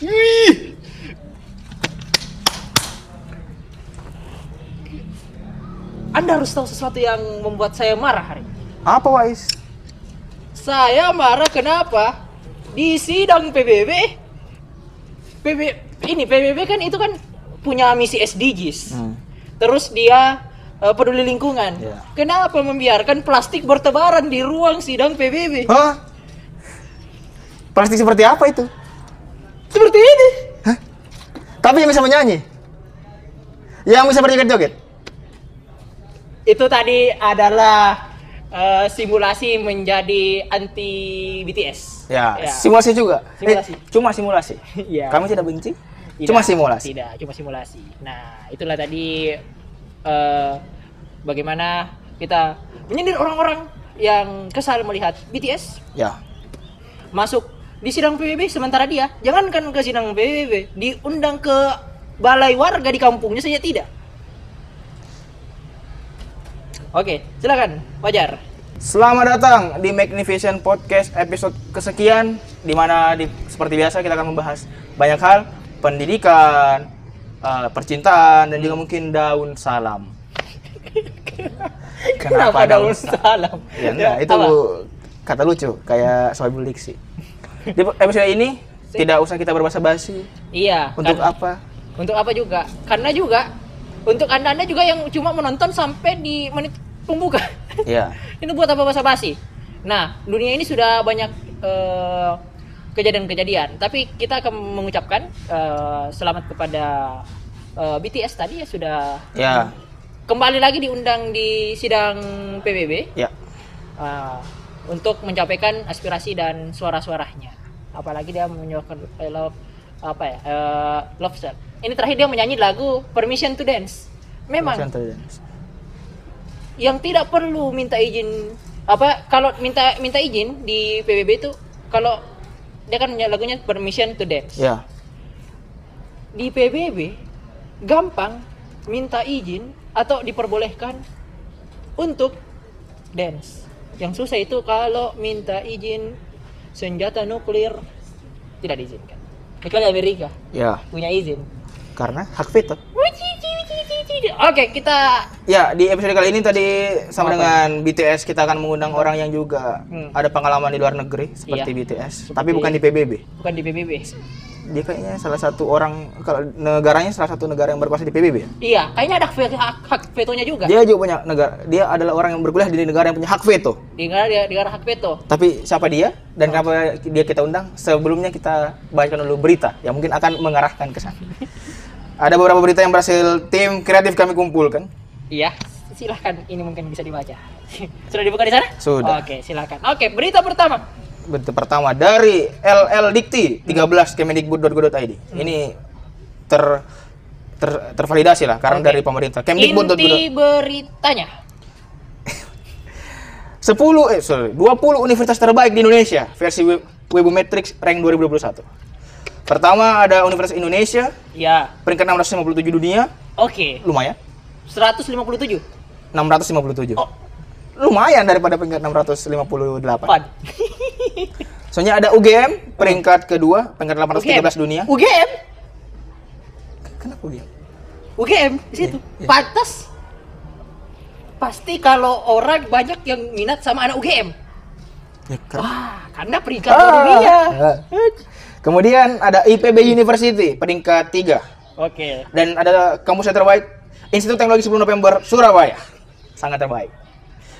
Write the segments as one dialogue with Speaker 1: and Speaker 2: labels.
Speaker 1: Wih. Anda harus tahu sesuatu yang membuat saya marah hari ini.
Speaker 2: Apa Wais?
Speaker 1: Saya marah kenapa? Di sidang PBB PB ini PBB kan itu kan punya misi SDGs.
Speaker 2: Hmm.
Speaker 1: Terus dia eh, peduli lingkungan.
Speaker 2: Ya.
Speaker 1: Kenapa membiarkan plastik bertebaran di ruang sidang PBB?
Speaker 2: Hah? Plastik seperti apa itu?
Speaker 1: Seperti ini.
Speaker 2: Tapi yang bisa menyanyi? Yang bisa berjoget-joget?
Speaker 1: Itu tadi adalah eh, simulasi menjadi anti BTS.
Speaker 2: Ya, simulasi juga.
Speaker 1: Simulasi.
Speaker 2: Eh, cuma simulasi.
Speaker 1: Iya.
Speaker 2: Kami tidak benci.
Speaker 1: Tidak,
Speaker 2: Cuma simulasi.
Speaker 1: Tidak, cuma simulasi. Nah, itulah tadi eh, bagaimana kita menyindir orang-orang yang kesal melihat BTS
Speaker 2: Ya.
Speaker 1: masuk di sidang PBB sementara dia jangankan ke sidang PBB diundang ke balai warga di kampungnya saja tidak. Oke, silakan, wajar.
Speaker 2: Selamat datang di Magnificent Podcast episode kesekian di mana di, seperti biasa kita akan membahas banyak hal, pendidikan, eh, percintaan dan juga mungkin daun salam.
Speaker 1: Kenapa daun salam?
Speaker 2: Ya, enggak, itu
Speaker 1: apa?
Speaker 2: kata lucu kayak Sohibul Diksi. Di episode ini tidak usah kita berbahasa basi.
Speaker 1: Iya.
Speaker 2: Untuk
Speaker 1: kan-
Speaker 2: apa?
Speaker 1: Untuk apa juga? Karena juga untuk anda-anda juga yang cuma menonton sampai di menit pembuka.
Speaker 2: Ya.
Speaker 1: ini buat apa basa basi? Nah, dunia ini sudah banyak eh, kejadian-kejadian, tapi kita akan mengucapkan eh, selamat kepada eh, BTS tadi ya sudah
Speaker 2: Ya.
Speaker 1: kembali lagi diundang di sidang PBB
Speaker 2: Ya.
Speaker 1: eh, untuk mencapaikan aspirasi dan suara-suaranya. Apalagi dia menyuarakan eh, love apa ya? eh, love Song. Ini terakhir dia menyanyi lagu Permission to Dance. Memang yang tidak perlu minta izin apa kalau minta minta izin di PBB itu kalau dia kan lagunya Permission to Dance.
Speaker 2: Ya.
Speaker 1: Di PBB gampang minta izin atau diperbolehkan untuk dance. Yang susah itu kalau minta izin senjata nuklir tidak diizinkan. Kecuali Amerika
Speaker 2: Ya.
Speaker 1: punya izin.
Speaker 2: Karena hak veto.
Speaker 1: Oke, kita
Speaker 2: Ya, di episode kali ini tadi sama
Speaker 1: Apa?
Speaker 2: dengan BTS kita akan mengundang orang yang juga
Speaker 1: Hmm.
Speaker 2: ada pengalaman di luar negeri seperti
Speaker 1: Iya.
Speaker 2: BTS,
Speaker 1: Seperti-
Speaker 2: tapi bukan di PBB.
Speaker 1: bukan di PBB.
Speaker 2: Dia kayaknya salah satu orang kalau negaranya salah satu negara yang berkuasa di PBB. ya?
Speaker 1: Iya, kayaknya ada hak, vetonya juga.
Speaker 2: Dia juga punya negara. Dia adalah orang yang berkuliah di negara yang punya hak veto.
Speaker 1: Di negara di negara hak veto.
Speaker 2: Tapi siapa dia dan kenapa dia kita undang? Sebelumnya kita bacakan dulu berita yang mungkin akan mengarahkan ke sana. Ada beberapa berita yang berhasil tim kreatif kami kumpulkan.
Speaker 1: Iya, silahkan. Ini mungkin bisa dibaca. Sudah dibuka di sana?
Speaker 2: Sudah.
Speaker 1: Oke, silahkan. Oke, berita pertama.
Speaker 2: Berita pertama dari LL Dikti 13 kemendikbud.go.id. Ini ter, ter tervalidasi lah karena
Speaker 1: Oke.
Speaker 2: dari pemerintah. Kemdikbud.go.id.
Speaker 1: Inti beritanya.
Speaker 2: 10 eh sorry, 20 universitas terbaik di Indonesia versi Web- Webometrics rank 2021. Pertama ada Universitas Indonesia
Speaker 1: Ya,
Speaker 2: peringkat 657 dunia,
Speaker 1: oke.
Speaker 2: lumayan.
Speaker 1: 157.
Speaker 2: 657.
Speaker 1: Oh,
Speaker 2: Lumayan daripada peringkat 658.
Speaker 1: Pan.
Speaker 2: Soalnya ada UGM peringkat kedua, peringkat 813 dunia.
Speaker 1: UGM.
Speaker 2: Kenapa UGM?
Speaker 1: UGM di situ.
Speaker 2: Iya, iya.
Speaker 1: Pantas. Pasti kalau orang banyak yang minat sama anak UGM.
Speaker 2: Ya, keren.
Speaker 1: Wah, karena peringkat
Speaker 2: Ah.
Speaker 1: dunia.
Speaker 2: Ah. Kemudian ada IPB University peringkat 3
Speaker 1: Oke.
Speaker 2: dan ada kampus yang terbaik Institut Teknologi 10 November Surabaya. Sangat terbaik.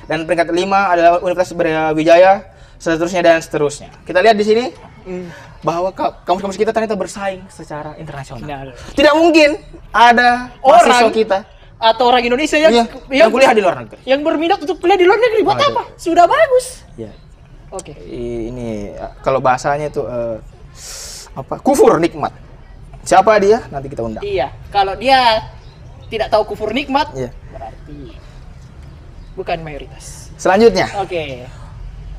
Speaker 2: Dan peringkat 5 adalah Universitas Brawijaya, seterusnya dan seterusnya. Kita lihat di sini
Speaker 1: Hmm.
Speaker 2: bahwa ka- kampus-kampus kita ternyata bersaing secara internasional.
Speaker 1: Nah,
Speaker 2: Tidak mungkin ada
Speaker 1: Orang
Speaker 2: kita
Speaker 1: atau orang Indonesia yang
Speaker 2: Iya, yang kuliah di luar negeri.
Speaker 1: yang berminat untuk kuliah di luar negeri buat
Speaker 2: Waduh.
Speaker 1: apa? Sudah bagus.
Speaker 2: Ya,
Speaker 1: Oke.
Speaker 2: i- ini eh, kalau bahasanya itu eh, apa? Kufur nikmat. Siapa dia? Nanti kita undang.
Speaker 1: Iya, kalau dia tidak tahu kufur nikmat,
Speaker 2: Iya.
Speaker 1: berarti bukan mayoritas.
Speaker 2: Selanjutnya,
Speaker 1: Oke.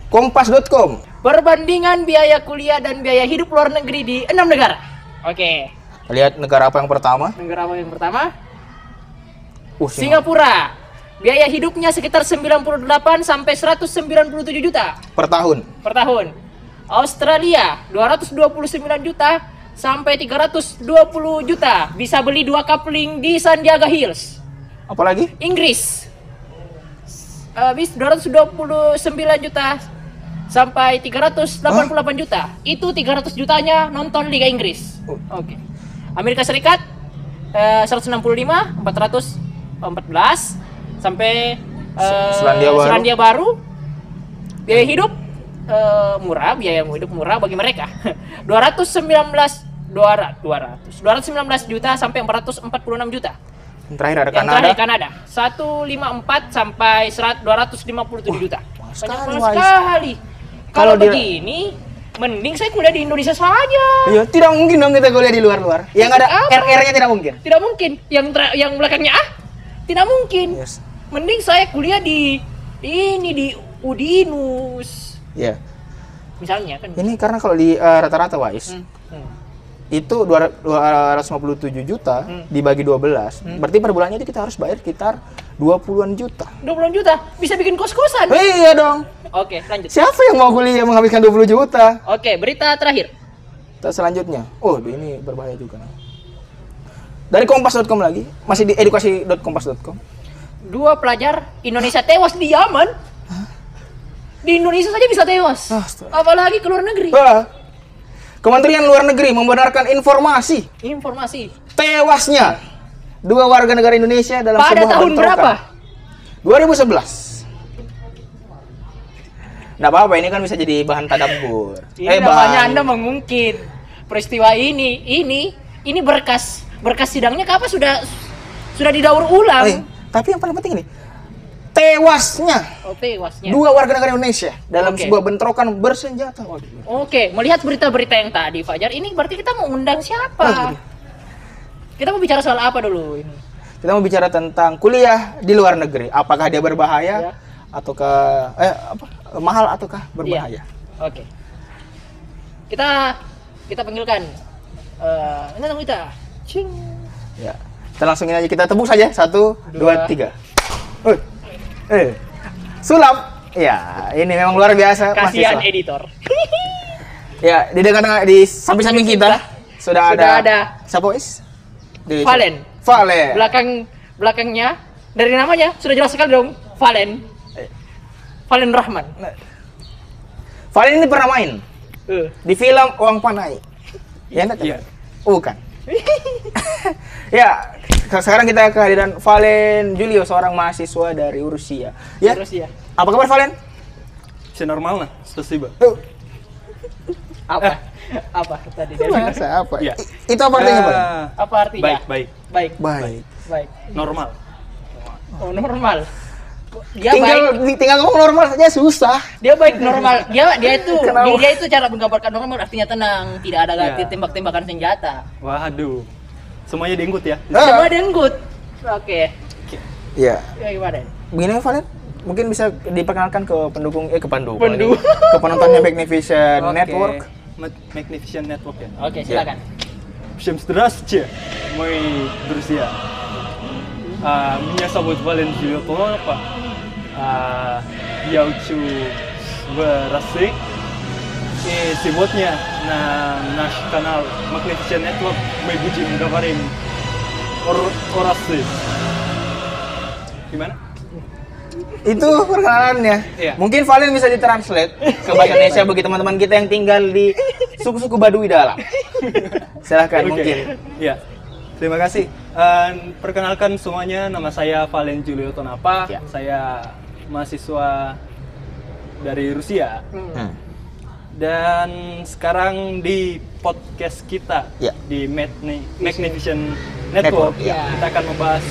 Speaker 2: kompas.com.
Speaker 1: Perbandingan biaya kuliah dan biaya hidup luar negeri di enam negara. Oke.
Speaker 2: Lihat negara apa yang pertama?
Speaker 1: Negara apa yang pertama?
Speaker 2: Uh, Singapura.
Speaker 1: Singapura. Biaya hidupnya sekitar 98 sampai 197 juta
Speaker 2: Per tahun.
Speaker 1: per tahun. Australia 229 juta sampai 320 juta bisa beli dua coupling di Sandiaga Hills.
Speaker 2: Apalagi?
Speaker 1: Inggris habis 229 juta sampai 388 juta. Itu 300 jutanya nonton Liga Inggris.
Speaker 2: Oh.
Speaker 1: Oke. Amerika Serikat eh, 165 414 sampai eh,
Speaker 2: Selandia Baru.
Speaker 1: Selandia Baru biaya hidup eh, murah, biaya hidup murah bagi mereka. 219 200 200 219 juta sampai 446 juta.
Speaker 2: Yang terakhir ada
Speaker 1: Yang
Speaker 2: Kanada.
Speaker 1: terakhir Kanada 154 sampai 100 257 juta. Banyak
Speaker 2: sekali,
Speaker 1: sekali.
Speaker 2: Kalau dia-
Speaker 1: begini mending saya kuliah di Indonesia saja.
Speaker 2: Iya, tidak mungkin dong kita kuliah di luar-luar. Yang ada? RR-nya tidak mungkin.
Speaker 1: Tidak mungkin. Yang yang belakangnya A tidak mungkin.
Speaker 2: Yes.
Speaker 1: Mending saya kuliah di ini di Udinus.
Speaker 2: Iya.
Speaker 1: Misalnya kan.
Speaker 2: Ini karena kalau di eh, rata-rata Wais,
Speaker 1: Hmm, hmm.
Speaker 2: Itu 257 juta
Speaker 1: Hmm.
Speaker 2: dibagi 12. Berarti per bulannya itu kita harus bayar sekitar 20-an juta.
Speaker 1: 20 juta bisa bikin kos-kosan.
Speaker 2: Eh, iya dong.
Speaker 1: Oke, lanjut.
Speaker 2: Siapa yang mau kuliah menghabiskan 20 juta?
Speaker 1: Oke, berita terakhir.
Speaker 2: Kita selanjutnya. Oh, ini berbahaya juga nih. Dari kompas.com lagi, masih di edukasi.kompas.com.
Speaker 1: Dua pelajar Indonesia tewas di Yaman. Di Indonesia saja bisa tewas.
Speaker 2: Astaga.
Speaker 1: Apalagi ke luar negeri.
Speaker 2: Wah. Kementerian Luar Negeri membenarkan informasi
Speaker 1: Informasi.
Speaker 2: tewasnya dua warga negara Indonesia dalam
Speaker 1: Pada
Speaker 2: sebuah
Speaker 1: tahun
Speaker 2: bentrokan.
Speaker 1: berapa?
Speaker 2: 2011. Nggak apa-apa, ini kan bisa jadi bahan tadabbur.
Speaker 1: Ini namanya Anda mengungkit peristiwa ini. Ini ini berkas berkas sidangnya kapan sudah sudah didaur ulang.
Speaker 2: Eh, tapi yang paling penting ini, tewasnya
Speaker 1: Oh, tewasnya.
Speaker 2: dua warga negara Indonesia dalam
Speaker 1: Oke.
Speaker 2: sebuah bentrokan bersenjata.
Speaker 1: Oke, melihat berita-berita yang tadi Fajar, ini berarti kita mau undang
Speaker 2: Oh,
Speaker 1: siapa?
Speaker 2: iya.
Speaker 1: Kita mau bicara soal apa dulu ini?
Speaker 2: Kita mau bicara tentang kuliah di luar negeri. Apakah dia berbahaya
Speaker 1: Ya.
Speaker 2: ataukah eh apa mahal ataukah berbahaya?
Speaker 1: Iya. Oke. Kita kita panggilkan eh ini tamu kita. Cing.
Speaker 2: Ya. Kita langsung ini aja kita tebus saja. Satu, dua,
Speaker 1: Dua.
Speaker 2: tiga. Woi. Eh. Sulap. Ya, ini memang luar biasa
Speaker 1: Kasihan
Speaker 2: mahasiswa.
Speaker 1: editor.
Speaker 2: Ya, di dekat di samping-samping kita sudah,
Speaker 1: Sudah
Speaker 2: ada,
Speaker 1: ada.
Speaker 2: siapa is? Di-
Speaker 1: Valen.
Speaker 2: Valen.
Speaker 1: Belakang belakangnya dari namanya sudah jelas sekali dong. Valen.
Speaker 2: Eh.
Speaker 1: Valen Rahman.
Speaker 2: Valen ini pernah main
Speaker 1: Eh.
Speaker 2: di film Uang Panai. Ya, enggak?
Speaker 3: Iya.
Speaker 2: Bukan. ya, sekarang kita kehadiran Valen Julio, seorang mahasiswa dari Rusia. Ya,
Speaker 1: Terus ya.
Speaker 2: apa kabar Valen?
Speaker 3: Все нормально, спасибо.
Speaker 2: Tuh,
Speaker 1: Apa? apa tadi dari
Speaker 2: bahasa apa?
Speaker 3: Iya.
Speaker 2: I- Itu apa artinya, Valen?
Speaker 3: Ah,
Speaker 1: Apa artinya?
Speaker 3: Baik, baik,
Speaker 1: Baik.
Speaker 2: Baik.
Speaker 1: Baik.
Speaker 3: normal.
Speaker 1: Oh, normal. Dia
Speaker 2: tinggal
Speaker 1: baik.
Speaker 2: di- tinggal ngomong normal saja susah.
Speaker 1: Dia baik normal. Dia dia itu
Speaker 2: Kenapa?
Speaker 1: dia, dia itu cara menggambarkan normal artinya tenang, tidak ada
Speaker 3: Ya.
Speaker 1: tembak-tembakan senjata.
Speaker 3: Waduh, semuanya diingkut ya.
Speaker 2: Ah.
Speaker 1: Semua denggut. Oke.
Speaker 2: Iya.
Speaker 1: Ya gimana?
Speaker 2: Begini Valen, mungkin bisa diperkenalkan ke pendukung eh ke pendukung.
Speaker 1: Pendukung.
Speaker 2: lagi. Ke penontonnya Magnificent
Speaker 3: Oke.
Speaker 2: Network.
Speaker 3: Ma- Magnificent Network ya.
Speaker 1: Oke, silakan.
Speaker 3: Всем здравствуйте, мои друзья. А, меня зовут Вален Жилетонова. А, я учу в России. И сегодня на наш канал Magnificent Network мы будем говорить о, о России. Gimana?
Speaker 2: Itu perkenalannya.
Speaker 3: Iya.
Speaker 2: Mungkin Valen bisa ditranslate ke bahasa Indonesia bagi teman-teman kita yang tinggal di suku-suku Baduy dalam. Silahkan
Speaker 3: Oke.
Speaker 2: mungkin.
Speaker 3: Ya. Terima kasih. Eh, perkenalkan semuanya, nama saya Valen Julio Tonapa.
Speaker 2: Ya.
Speaker 3: Saya mahasiswa dari Rusia.
Speaker 2: Hmm.
Speaker 3: Dan sekarang di podcast kita
Speaker 2: Ya.
Speaker 3: di Magni- Magnificent Network,
Speaker 2: Network, ya.
Speaker 3: kita akan membahas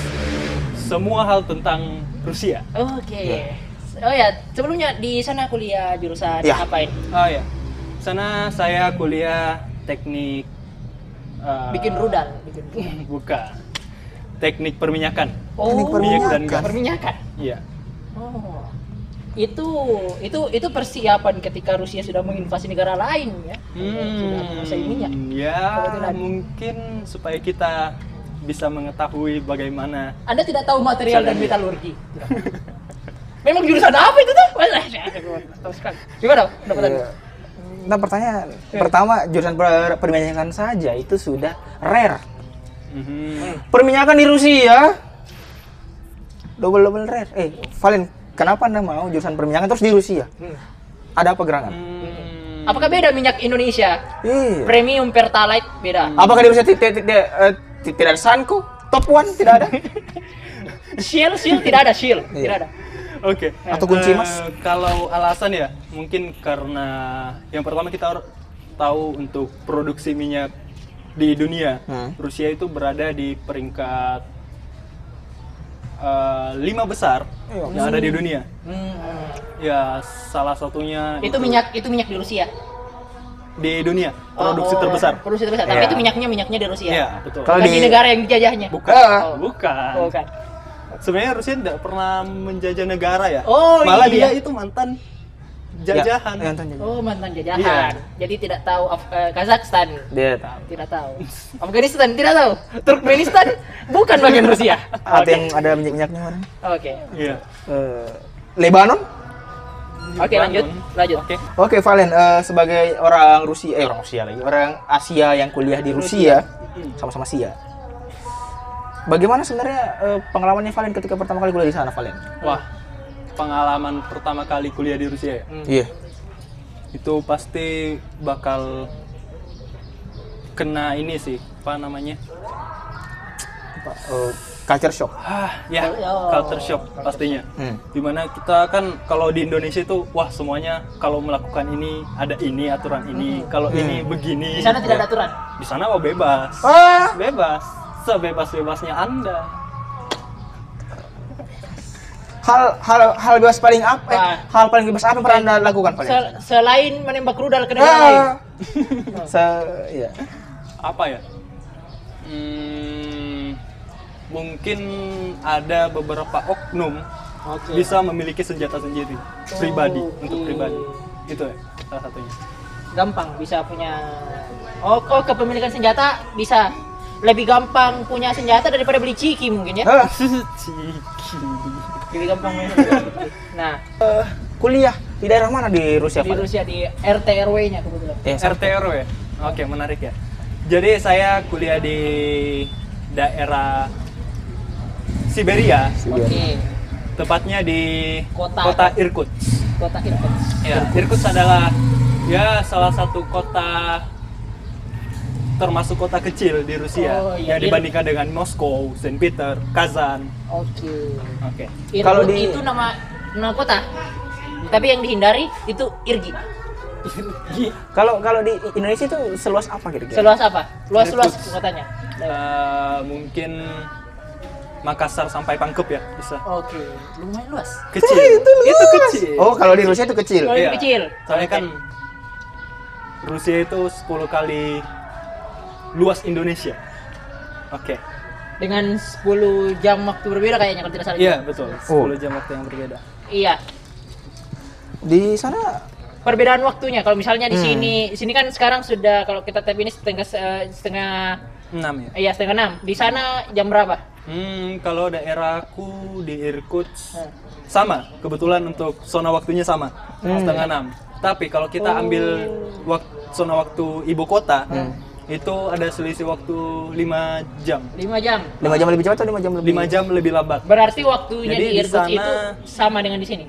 Speaker 3: semua hal tentang Rusia.
Speaker 1: Oke.
Speaker 2: Ya.
Speaker 1: Oh ya, sebelumnya di sana kuliah jurusan
Speaker 2: Ya.
Speaker 1: apain?
Speaker 3: Oh ya, sana saya kuliah teknik. eh,
Speaker 1: Bikin rudal, bikin rudal.
Speaker 3: Bukan. Teknik perminyakan.
Speaker 1: Oh,
Speaker 2: Teknik
Speaker 3: Minyak dan gas.
Speaker 1: perminyakan.
Speaker 3: Iya.
Speaker 1: Oh. Itu itu itu persiapan ketika Rusia sudah menginvasi negara lain ya. Sudah menguasai minyak.
Speaker 3: ya
Speaker 1: Kebetulan.
Speaker 3: mungkin supaya kita bisa mengetahui bagaimana
Speaker 1: Anda tidak tahu material dan metalurgi. Memang jurusan apa itu tuh? Wah, Tahu sekali. Gimana? Dapat
Speaker 2: Iya. Nah, pertanyaan pertama jurusan per- perminyakan saja itu sudah rare.
Speaker 3: Mhm.
Speaker 2: Perminyakan di Rusia double double rare. Eh, Valen, kenapa anda mau jurusan perminyakan terus di Rusia? Ada apa gerangan?
Speaker 3: Hmm.
Speaker 1: Apakah beda minyak Indonesia?
Speaker 2: Iya.
Speaker 1: Premium Pertalite beda.
Speaker 2: Apakah di Rusia tidak eh, tidak ada Sanko? Top One tidak ada?
Speaker 1: Shield, Shield tidak ada Shield,
Speaker 2: Iya.
Speaker 1: tidak ada.
Speaker 3: Oke.
Speaker 2: Atau kunci,
Speaker 3: Eh,
Speaker 2: Mas?
Speaker 3: Kalau alasan ya, mungkin karena yang pertama kita tahu untuk produksi minyak di dunia,
Speaker 2: Hmm.
Speaker 3: Rusia itu berada di peringkat eh, lima besar
Speaker 2: Iya.
Speaker 3: yang ada di dunia.
Speaker 1: Hmm.
Speaker 3: Ya, salah satunya
Speaker 1: Itu minyak itu minyak di Rusia.
Speaker 3: di dunia produksi
Speaker 1: Oh,
Speaker 3: terbesar.
Speaker 1: Produksi terbesar. Tapi
Speaker 2: Iya.
Speaker 1: itu minyaknya minyaknya di Rusia.
Speaker 3: Iya, betul.
Speaker 2: Kalau
Speaker 1: Bukan
Speaker 2: di-
Speaker 1: di negara yang dijajahnya.
Speaker 3: Bukan,
Speaker 2: Ah.
Speaker 3: bukan.
Speaker 1: Oh, kan.
Speaker 3: Sebenarnya Rusia tidak pernah menjajah negara ya.
Speaker 1: Oh,
Speaker 3: Malah
Speaker 1: iya.
Speaker 3: dia itu mantan jajahan.
Speaker 2: Ya, mantan jajahan.
Speaker 1: Oh, mantan jajahan. Jadi tidak tahu Af- eh, Kazakhstan.
Speaker 2: Dia tahu.
Speaker 1: Tidak tahu. Afghanistan tidak tahu. Turkmenistan bukan bagian Rusia.
Speaker 2: Atau
Speaker 1: Oke.
Speaker 2: yang ada minyak-minyaknya mana?
Speaker 1: Oke.
Speaker 3: Iya.
Speaker 2: Eh, Lebanon?
Speaker 1: Oke, lanjut. Lanjut.
Speaker 3: Oke.
Speaker 2: Oke, Valen, eh, sebagai orang Rusia, eh orang Rusia lagi, orang Asia yang kuliah di Rusia, sama-sama Sia. Bagaimana sebenarnya eh, pengalamannya Valen ketika pertama kali kuliah di sana, Valen?
Speaker 3: Wah, pengalaman pertama kali kuliah di Rusia ya.
Speaker 2: Iya.
Speaker 3: Itu pasti bakal kena ini sih, apa namanya?
Speaker 2: Eh, culture shock.
Speaker 3: Ah, ya,
Speaker 1: Oh.
Speaker 3: culture shock pastinya.
Speaker 2: Hmm.
Speaker 3: Di mana kita kan kalau di Indonesia itu, wah semuanya kalau melakukan ini ada ini aturan ini, kalau ini begini.
Speaker 1: Di sana tidak ada aturan.
Speaker 3: Di sana oh bebas,
Speaker 2: Ah,
Speaker 3: bebas, sebebas-bebasnya anda.
Speaker 2: Hal hal hal bebas paling apa? eh, hal paling bebas apa yang pernah Anda lakukan, Valen?
Speaker 1: Sel- selain menembak rudal ke negara lain.
Speaker 2: Ah. Se iya.
Speaker 3: apa ya? Hmm, mungkin ada beberapa oknum
Speaker 1: Oke.
Speaker 3: bisa memiliki senjata sendiri pribadi
Speaker 1: Oh,
Speaker 3: untuk pribadi itu ya salah satunya
Speaker 1: Gampang bisa punya Oh, oh kepemilikan senjata bisa lebih gampang punya senjata daripada beli ciki mungkin ya.
Speaker 2: Ah,
Speaker 3: Ciki.
Speaker 1: Lebih gampang punya senjata. Nah,
Speaker 2: eh, kuliah di daerah mana di Rusia,
Speaker 1: di? Rusia di RT RW-nya kebetulan.
Speaker 2: Eh,
Speaker 3: RT RW ya oke menarik ya jadi saya kuliah di daerah Siberia
Speaker 1: Oke.
Speaker 3: tepatnya di
Speaker 1: Kota.
Speaker 3: kota Irkutsk
Speaker 1: Kota Irkutsk.
Speaker 3: Ya, Irkutsk adalah ya salah satu kota termasuk kota kecil di Rusia
Speaker 1: Oh, iya.
Speaker 3: yang dibandingkan dengan Moskow, Saint Peter, Kazan.
Speaker 1: Oke.
Speaker 3: Oke.
Speaker 1: Irkut
Speaker 2: Kalau di-
Speaker 1: itu nama nama kota. Tapi yang dihindari itu Irgi.
Speaker 2: Kalau kalau di Indonesia itu seluas apa kira-kira?
Speaker 1: Seluas apa? Luas-luas kotanya.
Speaker 3: Eh, mungkin Makassar sampai Pangkep ya bisa.
Speaker 1: Oke, lumayan luas.
Speaker 3: Kecil. itu, kecil.
Speaker 2: Oh, kalau di Rusia itu kecil.
Speaker 1: Oh,
Speaker 3: Iya.
Speaker 1: kecil.
Speaker 3: Soalnya
Speaker 1: Oke.
Speaker 3: kan Rusia itu 10 kali luas Indonesia. Oke.
Speaker 1: dengan 10 jam waktu berbeda kayaknya kalau tidak salah.
Speaker 3: Iya, betul. 10
Speaker 2: Oh.
Speaker 3: jam waktu yang berbeda.
Speaker 1: Iya.
Speaker 2: Di sana
Speaker 1: Perbedaan waktunya kalau misalnya di
Speaker 2: Hmm.
Speaker 1: sini di sini kan sekarang sudah kalau kita tab ini setengah se- setengah
Speaker 3: 6 ya.
Speaker 1: iya setengah enam. Di sana jam berapa?
Speaker 3: Hmm, kalau daerahku di Irkutsk
Speaker 1: Hmm.
Speaker 3: sama, kebetulan untuk zona waktunya sama, setengah enam. Tapi kalau kita ambil waktu zona waktu ibu kota, itu ada selisih waktu 5 jam.
Speaker 1: 5 jam.
Speaker 2: 5 jam lebih cepat atau 5 jam lebih?
Speaker 3: 5 jam lebih lambat.
Speaker 1: Berarti waktunya
Speaker 3: Jadi
Speaker 1: di Irkutsk
Speaker 3: sana-
Speaker 1: itu sama dengan di sini.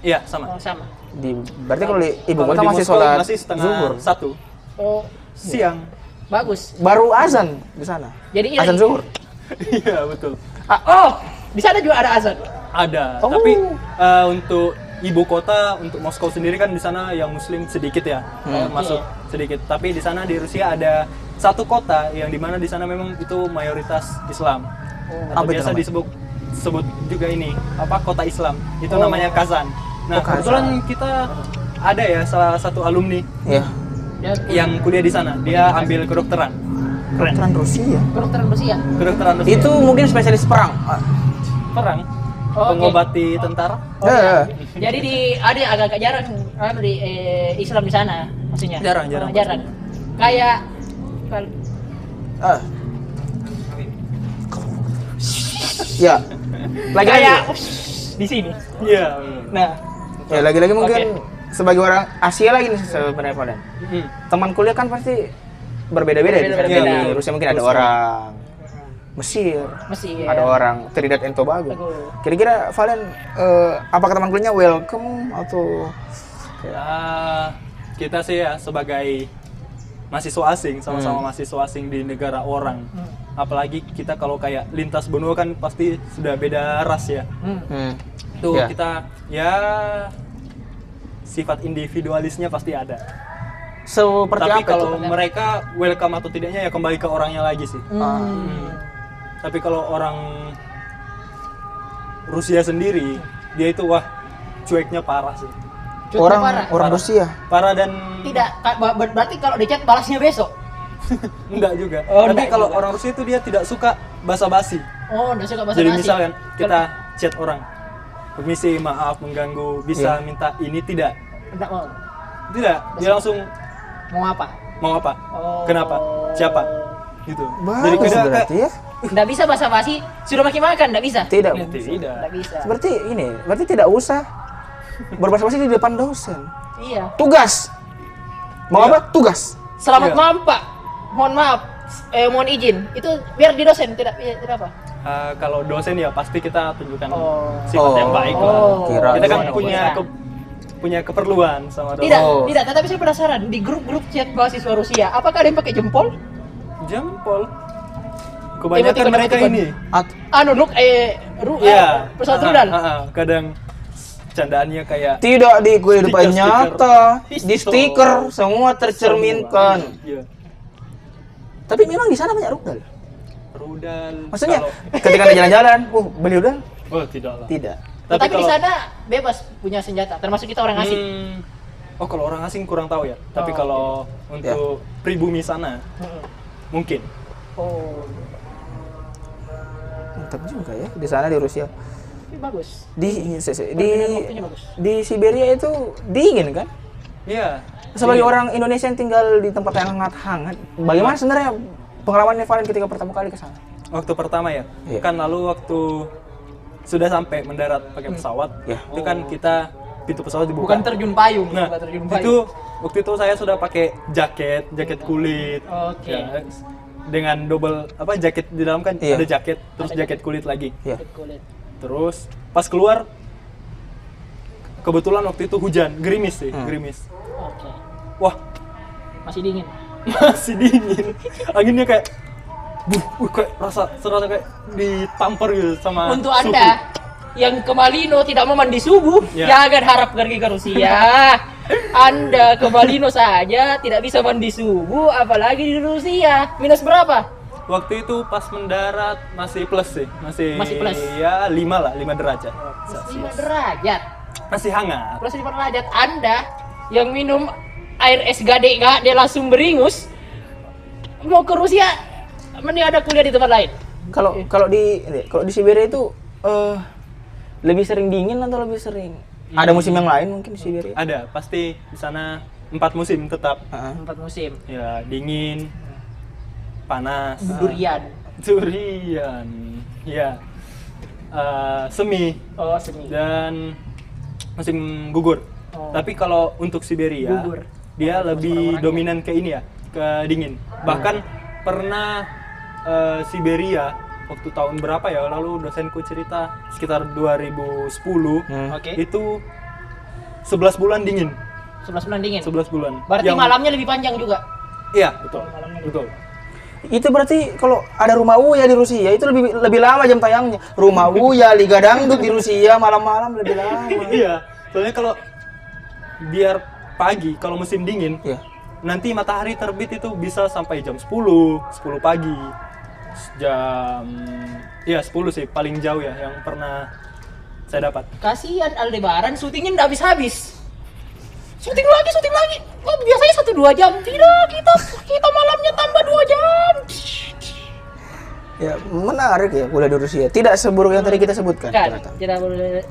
Speaker 3: Iya, sama.
Speaker 1: Oh, sama.
Speaker 2: Di, berarti kalau di ibu
Speaker 3: Kalau
Speaker 2: kota masih sholat
Speaker 3: masih setengah
Speaker 2: zuhur.
Speaker 3: satu
Speaker 1: Oh,
Speaker 3: siang.
Speaker 1: bagus.
Speaker 2: Baru azan di sana.
Speaker 1: Jadi
Speaker 2: Azan zuhur.
Speaker 3: Iya, betul.
Speaker 1: Ah, oh, di sana juga ada azan.
Speaker 3: Ada,
Speaker 2: Oh.
Speaker 3: tapi eh, untuk ibu kota untuk Moskow sendiri kan di sana yang muslim sedikit ya, eh, masuk sedikit. Tapi di sana di Rusia ada satu kota yang di mana di sana memang itu mayoritas Islam. Atau
Speaker 2: Apa itu
Speaker 3: biasa disebut sebut juga ini apa kota Islam. Itu
Speaker 1: Oh.
Speaker 3: namanya Kazan. Nah,
Speaker 2: Oh, Kazan.
Speaker 3: kebetulan kita ada ya salah satu alumni
Speaker 2: Iya.
Speaker 1: Dan
Speaker 3: yang kuliah di sana. Dia ambil kedokteran. Keren.
Speaker 2: Kedokteran Rusia.
Speaker 1: kedokteran Rusia.
Speaker 3: Kedokteran Rusia.
Speaker 2: Itu mungkin spesialis perang.
Speaker 3: Perang.
Speaker 1: Oh.
Speaker 3: Pengobati tentara.
Speaker 1: Oh, iya.
Speaker 2: eh.
Speaker 1: Jadi di ada agak-agak jarang anu di eh, Islam di sana maksudnya.
Speaker 3: Jarang, jarang.
Speaker 1: Oh, jarang. Kayak
Speaker 2: Ah. Ya. Lagi-lagi.
Speaker 1: kayak di sini.
Speaker 3: Iya.
Speaker 1: Nah,
Speaker 2: Ya lagi-lagi mungkin sebagai orang Asia lagi nih sebenarnya Valen.
Speaker 3: Hmm.
Speaker 2: Teman kuliah kan pasti berbeda-beda.
Speaker 1: Berbeda-beda.
Speaker 2: Di Rusia mungkin ada orang Mesir,
Speaker 1: Mesir.
Speaker 2: ada orang Trinidad and Tobago. Kira-kira Valen eh, apakah teman kuliahnya welcome atau
Speaker 3: Ya, kita sih ya sebagai mahasiswa asing, sama-sama
Speaker 2: Hmm.
Speaker 3: mahasiswa asing di negara orang. Apalagi kita kalau kayak lintas benua kan pasti sudah beda ras ya.
Speaker 1: Hmm.
Speaker 2: Hmm.
Speaker 3: Tuh
Speaker 2: Ya.
Speaker 3: kita ya sifat individualisnya pasti ada.
Speaker 2: Seperti
Speaker 3: Tapi
Speaker 2: apa
Speaker 3: kalau
Speaker 2: tuh?
Speaker 3: mereka welcome atau tidaknya ya kembali ke orangnya lagi sih.
Speaker 2: Ah.
Speaker 3: Hmm. Tapi kalau orang Rusia sendiri, dia itu wah cueknya parah sih.
Speaker 1: Cukup
Speaker 2: orang
Speaker 1: parah.
Speaker 2: orang
Speaker 3: Parah.
Speaker 2: Rusia.
Speaker 3: Parah dan
Speaker 1: Tidak, berarti kalau di chat balasnya besok.
Speaker 3: enggak juga.
Speaker 1: Oh,
Speaker 3: Tapi kalau
Speaker 1: juga.
Speaker 3: orang Rusia itu dia tidak suka basa-basi.
Speaker 1: Oh, udah suka bahasa
Speaker 3: Jadi misalkan kita chat orang, permisi, maaf mengganggu, bisa
Speaker 2: Iya.
Speaker 3: minta ini tidak?
Speaker 1: Enggak mau.
Speaker 3: Tidak, dia langsung
Speaker 1: Mau apa?
Speaker 3: mau apa?
Speaker 1: Oh.
Speaker 3: Kenapa? Siapa? Gitu. Jadi
Speaker 2: Bagus
Speaker 3: kayak-
Speaker 2: berarti ya.
Speaker 1: Enggak bisa bahasa basi, suruh makin makan, enggak bisa.
Speaker 2: Tidak.
Speaker 3: Tidak.
Speaker 1: Enggak bisa.
Speaker 2: Seperti ini, berarti tidak usah berbahasa basi di depan dosen.
Speaker 1: Iya.
Speaker 2: Tugas. Mau
Speaker 3: Iya.
Speaker 2: apa? Tugas.
Speaker 1: Selamat
Speaker 3: Iya.
Speaker 1: malam, Pak. Mohon maaf. Eh, mohon izin. Itu biar di dosen, tidak tidak apa.
Speaker 3: Eh, kalau dosen ya pasti kita tunjukkan
Speaker 1: Oh.
Speaker 3: sifat
Speaker 2: Oh.
Speaker 3: yang baik lah.
Speaker 1: Oh.
Speaker 2: Kira
Speaker 3: Kita kan
Speaker 1: Dosen.
Speaker 3: punya ke- punya keperluan sama dosen.
Speaker 1: Tidak,
Speaker 2: Oh.
Speaker 1: tidak. Tetapi saya penasaran di grup-grup chat mahasiswa Rusia, apakah ada yang pakai jempol?
Speaker 3: Jempol. Kebanyakan mereka ini.
Speaker 2: At-
Speaker 1: Anu, Nuk, eh, ru, eh, pesawat
Speaker 3: Ah,
Speaker 1: rudal.
Speaker 3: ah, ah. Kadang candaannya kayak
Speaker 2: tidak di kehidupan nyata, di
Speaker 3: Pistol.
Speaker 2: stiker semua tercerminkan.
Speaker 3: Iya.
Speaker 2: Tapi memang di sana banyak rudal.
Speaker 3: Rudal.
Speaker 2: Maksudnya
Speaker 3: Kalau-
Speaker 2: ketika ada jalan-jalan, uh beli rudal?
Speaker 3: oh tidak lah.
Speaker 2: Tidak.
Speaker 3: Tapi
Speaker 1: di sana bebas punya senjata, termasuk kita orang asing.
Speaker 3: Hmm, oh kalau orang asing kurang tahu ya. Tapi
Speaker 1: Oh,
Speaker 3: kalau untuk pribumi sana
Speaker 1: Hmm.
Speaker 3: mungkin.
Speaker 1: Oh,
Speaker 2: Mantap juga ya di sana di Rusia.
Speaker 1: tapi bagus.
Speaker 2: Di se- se- di di Siberia itu dingin kan?
Speaker 3: Iya.
Speaker 2: Sebagai
Speaker 3: Iya.
Speaker 2: orang Indonesia yang tinggal di tempat yang hangat-hangat, bagaimana sebenarnya pengalamannya Valen ketika pertama kali ke sana?
Speaker 3: waktu pertama ya.
Speaker 2: Iya.
Speaker 3: Kan lalu waktu sudah sampai mendarat pakai pesawat,
Speaker 2: Iya.
Speaker 3: itu kan kita pintu pesawat dibuka.
Speaker 1: Bukan terjun payung,
Speaker 3: Nah,
Speaker 1: bukan terjun payung.
Speaker 3: itu waktu itu saya sudah pakai jaket, jaket kulit.
Speaker 1: Oke.
Speaker 3: Ya, dengan double apa jaket di dalam kan
Speaker 2: Iya.
Speaker 3: ada jaket, terus
Speaker 1: Ada
Speaker 3: jaket kulit lagi.
Speaker 2: Ya.
Speaker 1: kulit.
Speaker 3: Terus pas keluar kebetulan waktu itu hujan, gerimis sih,
Speaker 2: Hmm.
Speaker 3: gerimis.
Speaker 1: Oke.
Speaker 3: Wah,
Speaker 1: Masih dingin.
Speaker 3: masih dingin. Anginnya kayak buh, buh, kayak rasa serasa kayak ditampar gitu sama
Speaker 1: Untuk
Speaker 3: suhu.
Speaker 1: Anda yang ke Malino tidak mau mandi subuh,
Speaker 3: Ya.
Speaker 1: jangan harap pergi ke Rusia. Anda ke Malino saja tidak bisa mandi subuh, apalagi di Rusia. Minus berapa?
Speaker 3: Waktu itu pas mendarat masih plus sih, masih
Speaker 1: Masih plus.
Speaker 3: ya 5 lah, 5 derajat.
Speaker 1: Plus 5 derajat.
Speaker 3: Masih hangat.
Speaker 1: Plus 5 derajat. Anda yang minum air es gade nggak, dia langsung beringus. Mau ke Rusia, mending ada kuliah di tempat lain.
Speaker 2: Kalau kalau di kalau di Siberia itu eh lebih sering dingin atau lebih sering ada musim yang lain mungkin di Siberia?
Speaker 3: Ada, pasti di sana empat musim tetap.
Speaker 2: Heeh.
Speaker 1: Empat musim.
Speaker 3: Ya, dingin, panas,
Speaker 1: Durian.
Speaker 3: durian, ya, eh, semi,
Speaker 1: Oh, semi.
Speaker 3: dan musim gugur.
Speaker 1: Oh.
Speaker 3: Tapi kalau untuk Siberia,
Speaker 1: Gugur.
Speaker 3: dia
Speaker 1: Oh,
Speaker 3: lebih
Speaker 1: orang-orangnya.
Speaker 3: dominan ke ini ya, ke dingin. Bahkan pernah eh, Siberia waktu tahun berapa ya? Lalu dosenku cerita sekitar 2010
Speaker 2: Hmm.
Speaker 1: Oke.
Speaker 3: itu 11 bulan dingin,
Speaker 1: 11 bulan dingin.
Speaker 3: 11 bulan.
Speaker 1: Berarti
Speaker 3: Yang-
Speaker 1: malamnya lebih panjang juga.
Speaker 3: Iya, betul.
Speaker 1: Malamnya
Speaker 3: Betul.
Speaker 2: Itu berarti kalau ada rumah Uya di Rusia itu lebih lebih lama jam tayangnya. Rumah Uya Liga Dangdut di Rusia malam-malam lebih lama.
Speaker 3: iya, soalnya kalau biar pagi kalau musim dingin
Speaker 2: Iya.
Speaker 3: nanti matahari terbit itu bisa sampai jam 10, 10 pagi. Jam ya 10 sih paling jauh ya yang pernah saya dapat.
Speaker 1: Kasihan Aldebaran syutingnya nggak habis-habis. Syuting lagi, syuting lagi. Oh, biasanya satu dua jam. Tidak, kita kita malamnya tambah dua jam.
Speaker 2: Ya, menarik ya kuliah di Rusia. Tidak seburuk yang tadi kita sebutkan.
Speaker 1: Kan,
Speaker 2: ternyata.
Speaker 1: tidak boleh.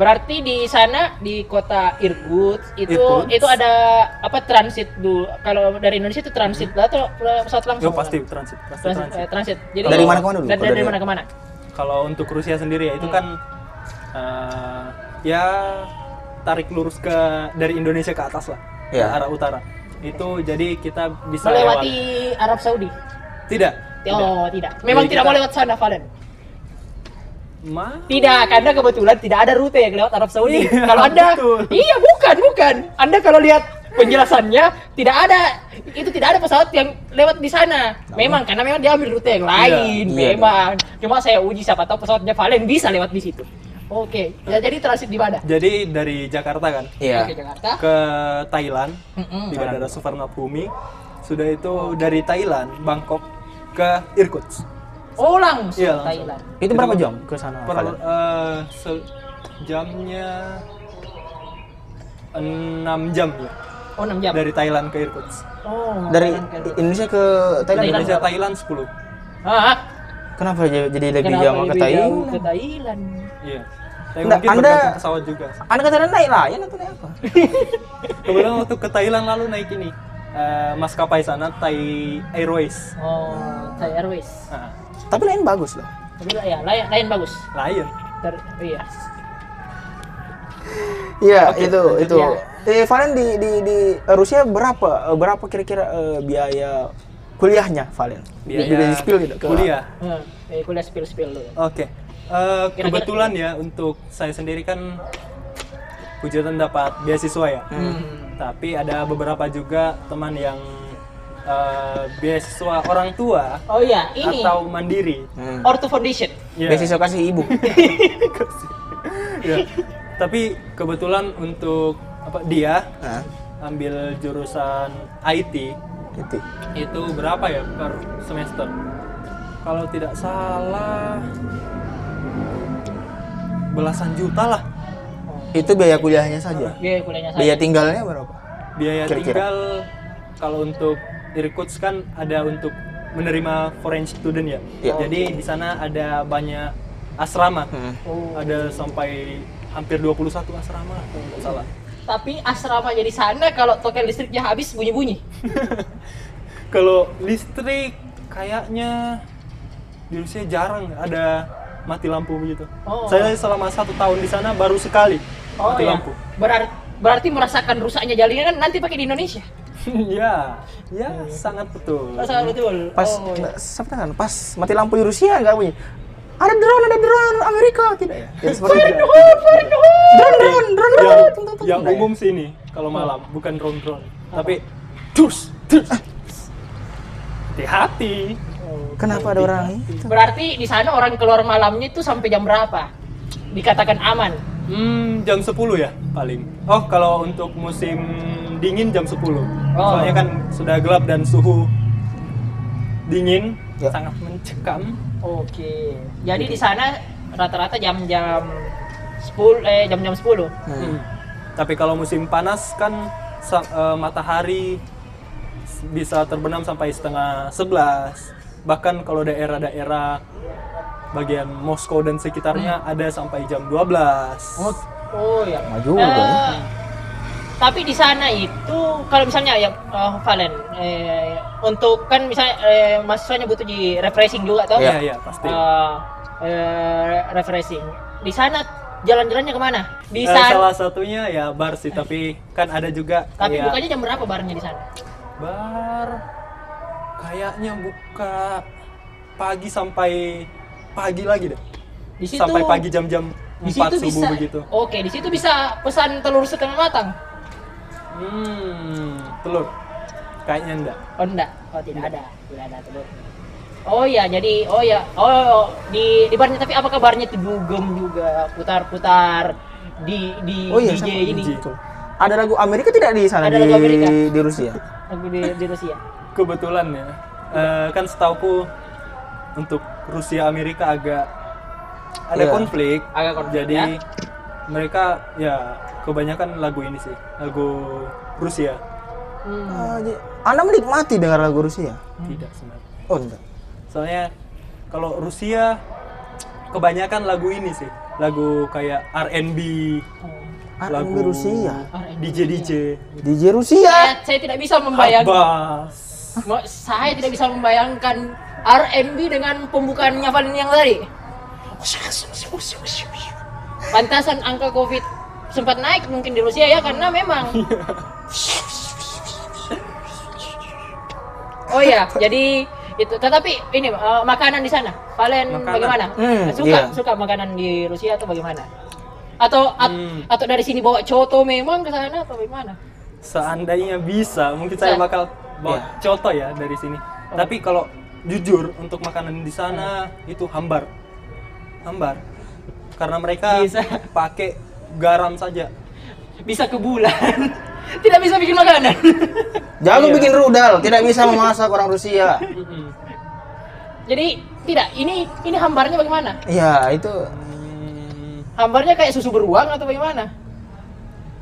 Speaker 1: Berarti di sana di kota Irkutsk itu
Speaker 3: Irkutsk.
Speaker 1: itu ada apa transit dulu. Kalau dari Indonesia itu transit atau pesawat langsung?
Speaker 3: Yo pasti transit, pasti
Speaker 1: transit.
Speaker 3: transit.
Speaker 1: eh, transit. Jadi
Speaker 2: Dari mana ke mana dulu?
Speaker 1: Dari,
Speaker 2: Kalau
Speaker 1: dari
Speaker 2: dari-
Speaker 1: mana ke mana?
Speaker 3: Kalau untuk Rusia sendiri ya itu kan eh, ya tarik lurus ke dari Indonesia ke atas lah ke
Speaker 2: Iya.
Speaker 3: arah utara itu jadi kita bisa
Speaker 1: Melewati
Speaker 3: lewat-
Speaker 1: Arab Saudi.
Speaker 3: tidak
Speaker 1: Oh, tidak. Memang
Speaker 3: Jadi
Speaker 1: tidak
Speaker 3: kita-
Speaker 1: mau lewat sana, Valen.
Speaker 3: Ma?
Speaker 1: Tidak, karena kebetulan tidak ada rute yang lewat Arab Saudi.
Speaker 3: Iya,
Speaker 1: kalau Anda
Speaker 3: betul.
Speaker 1: Iya, bukan, bukan. Anda kalau lihat penjelasannya tidak ada itu tidak ada pesawat yang lewat di sana. Memang karena memang dia ambil rute yang lain,
Speaker 2: Iya.
Speaker 1: memang. Cuma saya uji siapa tahu pesawatnya Valen bisa lewat di situ. Oke, ya jadi transit di mana?
Speaker 3: jadi dari Jakarta kan
Speaker 2: Iya.
Speaker 1: Oke, Jakarta.
Speaker 3: ke Thailand
Speaker 1: Mm-mm.
Speaker 3: di Bandara Suvarnabhumi sudah itu dari Thailand Bangkok ke Irkutsk
Speaker 1: Oh, langsung
Speaker 3: Iya, langsung.
Speaker 1: Thailand.
Speaker 2: Itu berapa jam ke sana?
Speaker 3: per
Speaker 2: Valen?
Speaker 3: eh, se- jamnya 6 jam ya
Speaker 1: Oh, 6 jam.
Speaker 3: dari Thailand ke Irkutsk
Speaker 1: Oh,
Speaker 2: Dari
Speaker 1: Thailand ke-
Speaker 2: Indonesia ke Thailand?
Speaker 3: Indonesia Thailand 10
Speaker 1: Ah,
Speaker 2: Kenapa jadi jadi lebih
Speaker 1: kenapa
Speaker 2: jauh ke Thailand?
Speaker 1: jauh ke Thailand?
Speaker 3: iya Tapi
Speaker 2: Nggak,
Speaker 3: mungkin
Speaker 2: Anda-
Speaker 3: pesawat juga
Speaker 2: Anda ke Thailand naik layan atau naik apa?
Speaker 3: kebetulan waktu ke Thailand lalu naik ini eh, maskapai sana Thai Airways
Speaker 1: Oh, Thai Airways.
Speaker 3: nah,
Speaker 2: Tapi lain bagus loh.
Speaker 1: Tapi ya, lain, lain bagus.
Speaker 3: Lion
Speaker 1: Ter, iya.
Speaker 2: Iya, itu itu.
Speaker 1: Ya.
Speaker 2: Eh, Valen di di di Rusia berapa eh, berapa kira-kira eh, biaya kuliahnya Valen?
Speaker 3: Biaya
Speaker 2: Bisa di spill gitu ke
Speaker 3: kuliah
Speaker 1: Hmm, eh, kuliah spill spill dulu.
Speaker 3: Oke, Eh, kebetulan ya untuk saya sendiri kan puji Tuhan dapat beasiswa ya.
Speaker 1: Hmm.
Speaker 3: Tapi ada beberapa juga teman yang eh, beasiswa orang tua
Speaker 1: Oh iya, ini
Speaker 3: atau mandiri.
Speaker 2: Hmm.
Speaker 1: Ortho Foundation.
Speaker 3: Ya,
Speaker 2: Beasiswa kasih ibu.
Speaker 3: ya. Tapi kebetulan untuk apa dia
Speaker 2: Nah,
Speaker 3: ambil jurusan IT
Speaker 2: itu.
Speaker 3: itu berapa ya per semester? Kalau tidak salah belasan juta lah
Speaker 2: Itu biaya kuliahnya saja.
Speaker 1: Biaya kuliahnya saya.
Speaker 2: Biaya tinggalnya berapa?
Speaker 3: biaya
Speaker 2: Kira-kira.
Speaker 3: tinggal kalau untuk Irkutsk kan ada untuk menerima foreign student ya.
Speaker 2: Iya.
Speaker 3: Jadi di sana ada banyak asrama.
Speaker 2: Hmm.
Speaker 1: Oh.
Speaker 3: Ada sampai hampir 21 asrama kalau nggak salah.
Speaker 1: Tapi asrama jadi sana kalau token listriknya habis bunyi-bunyi.
Speaker 3: Kalau listrik kayaknya di Rusia jarang ada mati lampu begitu.
Speaker 1: Oh.
Speaker 3: Saya selama satu tahun di sana baru sekali
Speaker 1: Oh
Speaker 3: mati
Speaker 1: ya.
Speaker 3: lampu.
Speaker 1: Berarti berarti merasakan rusaknya jaringan kan nanti pakai di Indonesia.
Speaker 3: ya, ya sangat betul.
Speaker 1: Oh, sangat betul.
Speaker 2: Pas
Speaker 1: oh, iya.
Speaker 2: kan? Pas mati lampu di Rusia nggak bunyi. Ada drone, ada drone Amerika tidak ya? Ya seperti itu. Drone, drone, drone, drone.
Speaker 3: yang,
Speaker 2: Tung, tung, tung.
Speaker 3: yang
Speaker 2: ya?
Speaker 3: umum sih ini kalau malam bukan drone drone tapi dus dus hati-hati
Speaker 2: Kenapa ada orang itu?
Speaker 1: Berarti di sana orang keluar malamnya itu sampai jam berapa? Dikatakan aman.
Speaker 3: Hmm, jam 10 ya paling oh kalau untuk musim dingin jam 10 soalnya kan sudah gelap dan suhu dingin
Speaker 2: Ya.
Speaker 3: sangat mencekam
Speaker 1: Oke. Jadi di sana rata-rata jam-jam 10 eh jam-jam 10.
Speaker 3: Hmm. tapi kalau musim panas kan eh, matahari bisa terbenam sampai setengah 11 bahkan kalau daerah-daerah bagian Moskow dan sekitarnya ada sampai jam 12
Speaker 1: Oh, oh ya.
Speaker 2: Lama juga ya.
Speaker 1: Tapi di sana itu kalau misalnya ya eh, Valen eh, untuk kan misalnya eh, mahasiswanya butuh di refreshing juga toh?
Speaker 3: Iya, iya, pasti.
Speaker 1: Eh, eh, refreshing. Di sana jalan-jalannya ke mana?
Speaker 3: Di
Speaker 1: sana.
Speaker 3: salah satunya ya bar sih tapi kan ada juga
Speaker 1: Tapi
Speaker 3: kayak
Speaker 1: bukanya jam berapa barnya di sana?
Speaker 3: bar kayaknya buka pagi sampai pagi lagi deh
Speaker 1: Di situ
Speaker 3: sampai pagi jam-jam
Speaker 1: di
Speaker 3: 4
Speaker 1: situ
Speaker 3: subuh
Speaker 1: bisa.
Speaker 3: begitu
Speaker 1: Oke, di situ bisa pesan telur setengah matang.
Speaker 3: hmm telur kayaknya enggak
Speaker 1: Oh enggak, oh tidak ada, tidak ada telur. Oh iya, jadi oh ya, oh di di barnya tapi apakah barnya itu dugem juga putar-putar di di
Speaker 2: Oh iya,
Speaker 1: DJ
Speaker 2: sama
Speaker 1: ini
Speaker 3: DJ.
Speaker 2: Ada lagu Amerika tidak di sana
Speaker 1: Ada
Speaker 2: di
Speaker 1: lagu Amerika?
Speaker 2: di Rusia?
Speaker 1: lagu di, di Rusia.
Speaker 3: kebetulan ya eh, kan setauku untuk Rusia Amerika agak ada
Speaker 2: Iya.
Speaker 3: konflik
Speaker 1: Agak konflik,
Speaker 3: jadi
Speaker 1: ya.
Speaker 3: mereka ya kebanyakan lagu ini sih lagu Rusia
Speaker 1: Hmm.
Speaker 2: Ah, Anda menikmati dengar lagu Rusia?
Speaker 3: tidak sebenarnya
Speaker 2: Oh enggak.
Speaker 3: soalnya kalau Rusia kebanyakan lagu ini sih lagu kayak R&B
Speaker 2: R&B Rusia.
Speaker 3: DJ DJ
Speaker 2: DJ Rusia.
Speaker 1: Saya, saya tidak bisa membayangkan saya tidak bisa membayangkan R&B dengan pembukaannya Valen yang tadi. Pantasan angka Covid sempat naik mungkin di Rusia ya karena memang Oh iya, jadi itu tetapi ini eh, makanan di sana Valen
Speaker 3: Makanan.
Speaker 1: bagaimana?
Speaker 2: Hmm,
Speaker 1: suka
Speaker 2: iya.
Speaker 1: suka makanan di Rusia atau bagaimana? Atau at-
Speaker 3: Hmm.
Speaker 1: atau dari sini bawa coto memang ke sana atau bagaimana?
Speaker 3: Seandainya bisa, mungkin saya bakal bawa
Speaker 2: Iya.
Speaker 3: contoh ya dari sini. Tapi kalau jujur untuk makanan di sana itu hambar, hambar, karena mereka
Speaker 1: Bisa.
Speaker 3: pakai garam saja.
Speaker 1: Bisa ke bulan. Tidak bisa bikin makanan.
Speaker 2: Jago
Speaker 3: Iya.
Speaker 2: bikin rudal, tidak bisa memasak orang Rusia.
Speaker 1: Jadi tidak, ini ini hambarnya bagaimana?
Speaker 2: Iya, itu
Speaker 3: Hmm,
Speaker 1: Hambarnya kayak susu beruang atau bagaimana?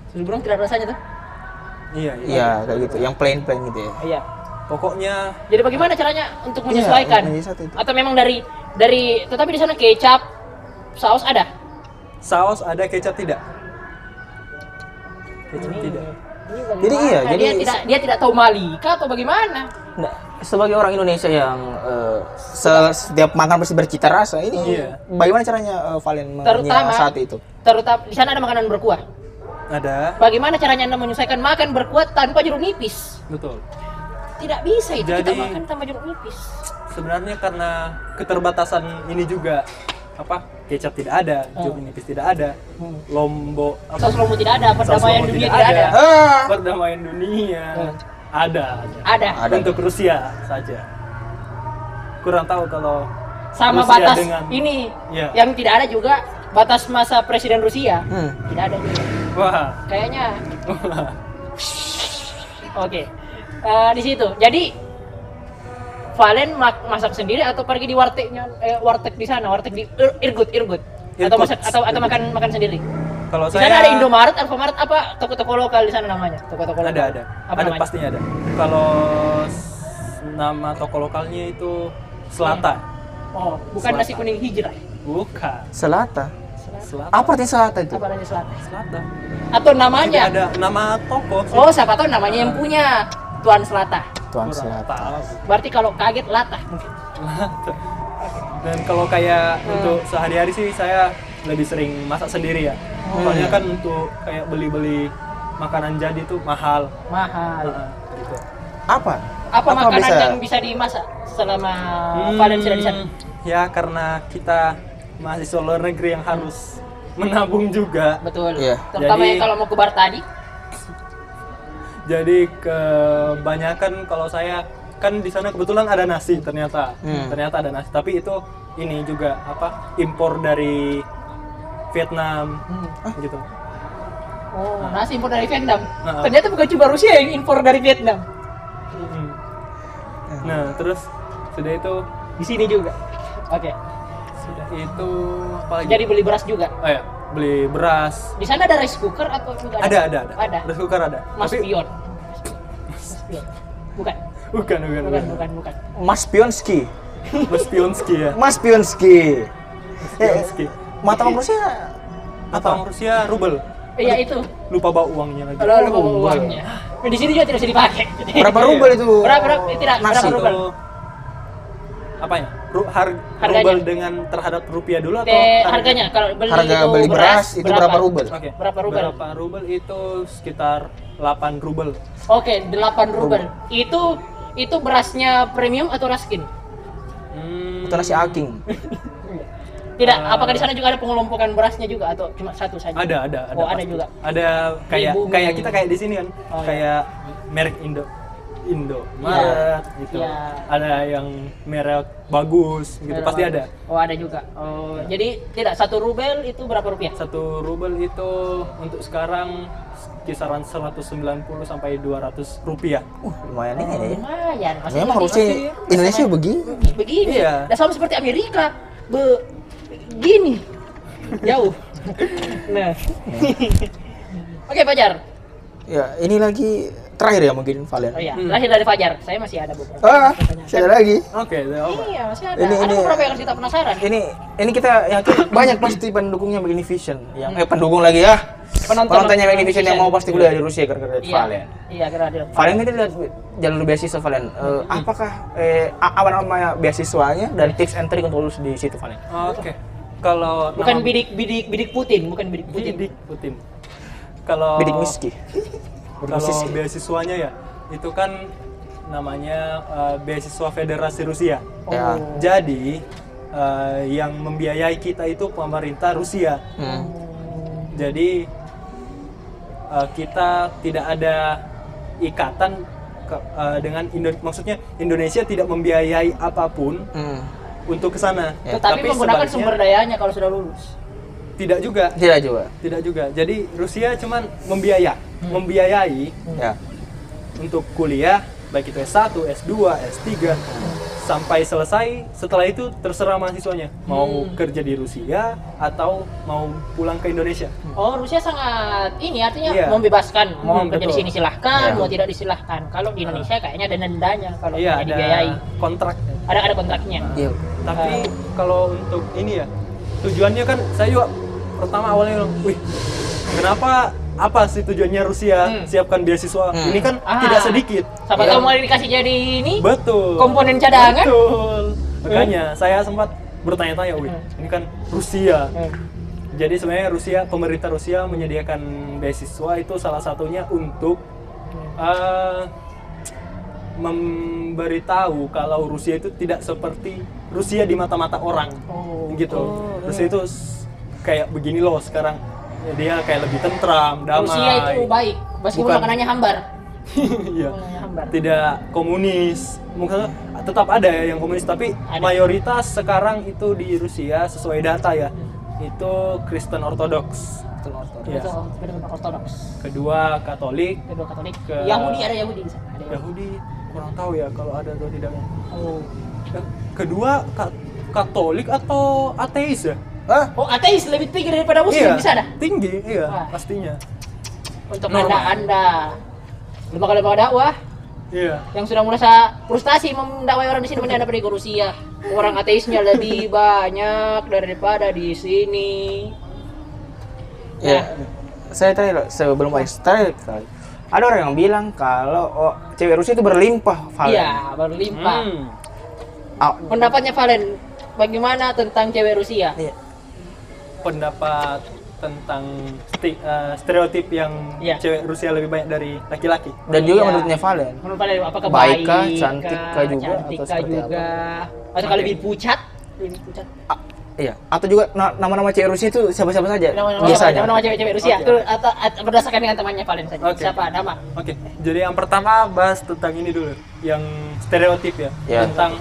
Speaker 1: Susu beruang tidak rasanya tuh.
Speaker 3: iya, iya.
Speaker 2: iya kayak gitu, yang plain-plain gitu ya.
Speaker 1: Iya.
Speaker 3: Pokoknya
Speaker 1: Jadi bagaimana caranya untuk
Speaker 2: Iya,
Speaker 1: menyesuaikan?
Speaker 2: menyesuaikan itu.
Speaker 1: Atau memang dari dari tetapi di sana kecap, saus ada?
Speaker 3: saus ada, kecap tidak. Kecap tidak.
Speaker 1: Ini?
Speaker 2: Jadi iya,
Speaker 1: dia
Speaker 2: jadi-
Speaker 1: tidak dia tidak tahu malika atau bagaimana?
Speaker 2: Nah, sebagai orang Indonesia yang se- setiap makan pasti bercita rasa, ini
Speaker 3: Iya.
Speaker 2: bagaimana caranya eh, Valen
Speaker 1: Terutama-
Speaker 2: menyiasati itu?
Speaker 1: Terutama di sana ada makanan berkuah.
Speaker 3: Ada,
Speaker 1: Bagaimana caranya Anda menyesuaikan makan berkuah tanpa jeruk nipis?
Speaker 3: betul.
Speaker 1: Tidak bisa itu kita
Speaker 3: Jadi-
Speaker 1: makan tanpa jeruk nipis.
Speaker 3: Sebenarnya karena keterbatasan ini juga apa kecap tidak ada,
Speaker 1: Oh.
Speaker 3: jeruk nipis tidak ada,
Speaker 1: Hmm.
Speaker 3: lombok apa
Speaker 1: Saus lomo tidak ada, perdamaian dunia
Speaker 3: tidak
Speaker 1: tidak ada.
Speaker 3: ada.
Speaker 2: Ah,
Speaker 3: perdamaian dunia
Speaker 1: Hmm.
Speaker 3: ada aja.
Speaker 1: Ada.
Speaker 2: Ada.
Speaker 3: untuk Rusia saja. Kurang tahu kalau
Speaker 1: Sama
Speaker 3: Rusia
Speaker 1: batas
Speaker 3: dengan-
Speaker 1: ini
Speaker 3: Iya.
Speaker 1: yang tidak ada juga batas masa presiden Rusia.
Speaker 2: hmm.
Speaker 1: Tidak ada juga.
Speaker 3: wah,
Speaker 1: Kayaknya Oke. Eh, di situ. Jadi Valen masak sendiri atau pergi di wartegnya eh, warteg di sana, warteg di Ir- Irgut, Irgut. Atau
Speaker 3: Irgut.
Speaker 1: masak atau atau makan makan sendiri.
Speaker 3: kalau
Speaker 1: Di
Speaker 3: saya
Speaker 1: sana ada Indomaret, Alfamaret apa toko-toko lokal di sana namanya? Toko-toko lokal.
Speaker 3: ada ada
Speaker 1: Apa
Speaker 3: ada
Speaker 1: namanya?
Speaker 3: pastinya ada. Kalau nama toko lokalnya itu Selata,
Speaker 1: Oh, bukan
Speaker 3: Selatan.
Speaker 1: nasi kuning hijrah.
Speaker 3: bukan
Speaker 2: Selata.
Speaker 3: Selata.
Speaker 2: Apa artinya selata itu?
Speaker 1: Apa namanya selatan?
Speaker 3: Selata.
Speaker 1: Atau
Speaker 3: Tidak
Speaker 1: namanya?
Speaker 3: ada nama toko. sih.
Speaker 1: Oh, siapa tahu namanya yang punya Tuan Selata.
Speaker 2: Tuan Selata.
Speaker 1: Berarti kalau kaget latah mungkin.
Speaker 3: Dan kalau kayak
Speaker 1: Hmm.
Speaker 3: untuk sehari-hari sih saya lebih sering masak sendiri ya.
Speaker 1: Oh.
Speaker 3: Soalnya kan untuk kayak beli-beli makanan jadi tuh mahal.
Speaker 1: Mahal.
Speaker 3: Heeh, gitu.
Speaker 2: Apa?
Speaker 1: Apa, makanan
Speaker 2: bisa?
Speaker 1: yang bisa dimasak selama Valen sudah di sana?
Speaker 3: Hmm, Ya karena kita mahasiswa luar negeri yang harus menabung juga.
Speaker 1: Betul.
Speaker 2: Iya.
Speaker 1: Terutama
Speaker 3: Jadi-
Speaker 1: yang kalau mau ke bar tadi.
Speaker 3: Jadi kebanyakan kalau saya kan di sana kebetulan ada nasi ternyata.
Speaker 2: Hmm.
Speaker 3: Ternyata ada nasi, tapi itu ini juga apa? impor dari Vietnam gitu.
Speaker 1: Oh, nasi impor dari Vietnam.
Speaker 3: Nah.
Speaker 1: Ternyata bukan cuma Rusia yang impor dari Vietnam.
Speaker 3: Hmm. Nah, terus sudah itu
Speaker 1: Di sini juga. Oke.
Speaker 3: sudah itu apa lagi?
Speaker 1: Jadi beli beras juga.
Speaker 3: oh ya, beli beras.
Speaker 1: Di sana ada rice cooker atau juga
Speaker 3: Ada, ada, ada.
Speaker 1: Ada.
Speaker 3: Rice cooker ada.
Speaker 1: Mas
Speaker 3: Tapi-
Speaker 1: Pion. Mas Pion. Bukan.
Speaker 3: Bukan, bukan,
Speaker 1: Bukan, bukan, bukan.
Speaker 2: Mas Pionski.
Speaker 3: Mas Pionski ya.
Speaker 2: Mas Pionski. Eh,
Speaker 3: Pionski.
Speaker 2: mata uang Rusia
Speaker 3: Atau orang Rusia rubel.
Speaker 1: Iya itu.
Speaker 3: Lupa bawa uangnya lagi.
Speaker 1: Kalau lu bawa uangnya. Di sini juga tidak bisa dipakai.
Speaker 2: berapa rubel itu?
Speaker 1: Berapa berapa eh, tidak
Speaker 2: Nasi.
Speaker 1: berapa rubel?
Speaker 3: Itu apa ya? Ru, har,
Speaker 1: Harganya.
Speaker 3: rubel dengan terhadap rupiah dulu atau
Speaker 1: Te-
Speaker 3: tarif?
Speaker 1: harganya kalau beli
Speaker 2: Harga
Speaker 1: itu
Speaker 2: beli beras itu berapa rubel?
Speaker 3: Oke.
Speaker 1: Berapa rubel?
Speaker 3: Berapa rubel itu sekitar 8 rubel.
Speaker 1: Oke, 8 rubel. Itu itu berasnya premium atau raskin?
Speaker 3: Hmm,
Speaker 2: Itu nasi aking.
Speaker 1: Tidak,
Speaker 3: Eh.
Speaker 1: apakah di sana juga ada pengelompokan berasnya juga atau cuma satu saja?
Speaker 3: ada ada ada
Speaker 1: Oh, ada
Speaker 3: pasti.
Speaker 1: juga.
Speaker 3: ada kayak kayak kita kayak di sini kan
Speaker 1: Oh, iya.
Speaker 3: kayak merek Indo Indo Maret gitu
Speaker 1: Iya.
Speaker 3: ada yang merek bagus gitu
Speaker 1: Ada
Speaker 3: pasti
Speaker 1: bagus.
Speaker 3: ada
Speaker 1: Oh, ada juga. Oh, jadi tidak satu rubel itu berapa rupiah?
Speaker 3: satu rubel itu untuk sekarang kisaran 190 sampai 200 rupiah
Speaker 2: Uh, lumayan ini ya.
Speaker 1: Lumayan. maksudnya
Speaker 2: Memang Rusia Indonesia begini.
Speaker 1: begini.
Speaker 3: Iya.
Speaker 1: Dan sama seperti Amerika. Begini. Jauh. nah. Oke, Fajar.
Speaker 2: Ya, ini lagi terakhir ya mungkin Valen.
Speaker 1: Oh iya,
Speaker 3: Hmm.
Speaker 1: terakhir dari Fajar. Saya masih ada beberapa.
Speaker 2: Ah,
Speaker 1: pertanyaan.
Speaker 2: saya ada lagi.
Speaker 3: oke itu apa?
Speaker 1: Iya, masih ada.
Speaker 2: Ini-
Speaker 1: ada
Speaker 2: ini-
Speaker 1: beberapa yang kita penasaran.
Speaker 2: Ini ini kita yakin banyak pasti pendukungnya Magnificent yang eh pendukung lagi ya.
Speaker 1: Penonton
Speaker 2: Penontonnya Magnificent yang mau pasti kuliah di Rusia gara-gara
Speaker 1: Iya.
Speaker 2: Valen.
Speaker 1: Iya, kira ada.
Speaker 2: Valen ini lihat jalur beasiswa Valen. Eh, apakah eh, apa namanya beasiswanya dan tips and trick untuk lulus di situ Valen?
Speaker 3: oke kalau
Speaker 1: Bukan
Speaker 3: nama-
Speaker 1: bidik bidik bidik Putin, bukan bidik Putin.
Speaker 3: Bidik Putin kalau
Speaker 2: Bidik Miski.
Speaker 3: kalau beasiswanya ya itu kan namanya eh, beasiswa Federasi Rusia.
Speaker 2: Ya.
Speaker 3: Jadi eh, yang membiayai kita itu pemerintah Rusia.
Speaker 2: Hmm.
Speaker 3: Jadi eh, kita tidak ada ikatan ke- eh, dengan Indo- maksudnya Indonesia tidak membiayai apa pun
Speaker 2: Hmm.
Speaker 3: untuk ke sana.
Speaker 2: Ya.
Speaker 1: Tetapi menggunakan
Speaker 3: sebaliknya
Speaker 1: sumber dayanya kalau sudah lulus.
Speaker 3: Tidak juga,
Speaker 2: Tidak juga.
Speaker 3: tidak juga. Jadi Rusia cuman membiaya, membiayai
Speaker 2: Ya.
Speaker 3: untuk kuliah baik itu S1, S2, S3 sampai selesai setelah itu terserah mahasiswanya mau kerja di Rusia atau mau pulang ke Indonesia.
Speaker 1: Oh, Rusia sangat ini artinya
Speaker 3: Iya.
Speaker 1: membebaskan mau
Speaker 3: Hmm,
Speaker 1: kerja di sini silahkan,
Speaker 2: Iya.
Speaker 1: mau tidak disilahkan. Kalau di Indonesia kayaknya ada dendanya kalau
Speaker 3: Iya,
Speaker 1: tidak
Speaker 3: ada
Speaker 1: dibiayai.
Speaker 3: kontrak.
Speaker 1: Ada ada kontraknya.
Speaker 2: Iya.
Speaker 3: Tapi kalau untuk ini ya tujuannya kan saya juga pertama awalnya bilang, wih kenapa apa sih tujuannya Rusia
Speaker 1: Hmm.
Speaker 3: siapkan beasiswa?
Speaker 2: Hmm.
Speaker 3: Ini kan
Speaker 1: Ah.
Speaker 3: tidak sedikit.
Speaker 1: Siapa
Speaker 3: Ya.
Speaker 1: tahu mau dikasih jadi ini
Speaker 3: Betul.
Speaker 1: komponen cadangan.
Speaker 3: Betul. Makanya saya sempat bertanya-tanya, wih
Speaker 1: Hmm.
Speaker 3: ini kan Rusia.
Speaker 1: Hmm.
Speaker 3: Jadi sebenarnya Rusia, pemerintah Rusia menyediakan beasiswa itu salah satunya untuk eh, memberitahu kalau Rusia itu tidak seperti Rusia di mata-mata orang,
Speaker 1: Oh.
Speaker 3: gitu.
Speaker 1: Oh,
Speaker 3: Rusia itu s- kayak begini loh sekarang. Ya, Dia kayak lebih tentram, damai.
Speaker 1: Rusia itu baik, meskipun
Speaker 3: Bukan.
Speaker 1: makanannya hambar.
Speaker 3: Iya. Tidak komunis. Mungkin tetap ada ya yang komunis, tapi
Speaker 1: Ada.
Speaker 3: mayoritas sekarang itu di Rusia sesuai data ya. Itu Kristen Ortodoks.
Speaker 1: Itu benar-benar ortodoks.
Speaker 3: Kedua Katolik,
Speaker 1: Kedua Katolik.
Speaker 3: Ke-
Speaker 1: Yahudi ada Yahudi di sana. Ada Yahudi.
Speaker 3: Yahudi kurang tahu ya kalau ada atau tidaknya.
Speaker 1: Oh.
Speaker 3: Kedua Ka- Katolik atau ateis ya?
Speaker 2: Hah?
Speaker 1: Oh, ateis lebih tinggi daripada muslim di sana.
Speaker 3: Tinggi, iya,
Speaker 1: Wah.
Speaker 3: pastinya.
Speaker 1: Untuk
Speaker 3: Normal.
Speaker 1: anda-anda lembaga-lembaga dakwah
Speaker 3: Iya.
Speaker 1: yang sudah merasa frustasi mendakwai orang di sini mending anda pergi ke Rusia. Orang ateisnya lebih banyak daripada di sini.
Speaker 2: Ya. Saya tadi loh, sebelum tadi tadi, ada orang yang bilang kalau oh, cewek Rusia itu berlimpah, Valen.
Speaker 1: Iya, berlimpah.
Speaker 3: Hmm.
Speaker 2: Ah,
Speaker 1: Pendapatnya Valen, bagaimana tentang cewek Rusia?
Speaker 2: iya.
Speaker 3: Pendapat tentang sti- eh, stereotip yang
Speaker 1: Iya.
Speaker 3: cewek Rusia lebih banyak dari laki-laki.
Speaker 2: Dan juga
Speaker 1: Iya.
Speaker 2: menurutnya Valen.
Speaker 1: Menurut Valen apakah
Speaker 2: Baik kah, cantik kah juga, atau
Speaker 1: cantik
Speaker 2: seperti
Speaker 1: juga, atau kalau lebih pucat, lebih pucat.
Speaker 2: Ah, iya. Atau juga na- nama-nama cewek Rusia itu siapa-siapa saja?
Speaker 1: Nama-nama
Speaker 2: Biasanya.
Speaker 1: nama-nama cewek-cewek Rusia,
Speaker 3: Oke.
Speaker 1: Tuh, atau, atau berdasarkan dengan temannya Valen saja.
Speaker 3: Oke.
Speaker 1: Siapa nama?
Speaker 3: Oke, jadi yang pertama bahas tentang ini dulu, yang stereotip ya,
Speaker 2: Ya.
Speaker 3: tentang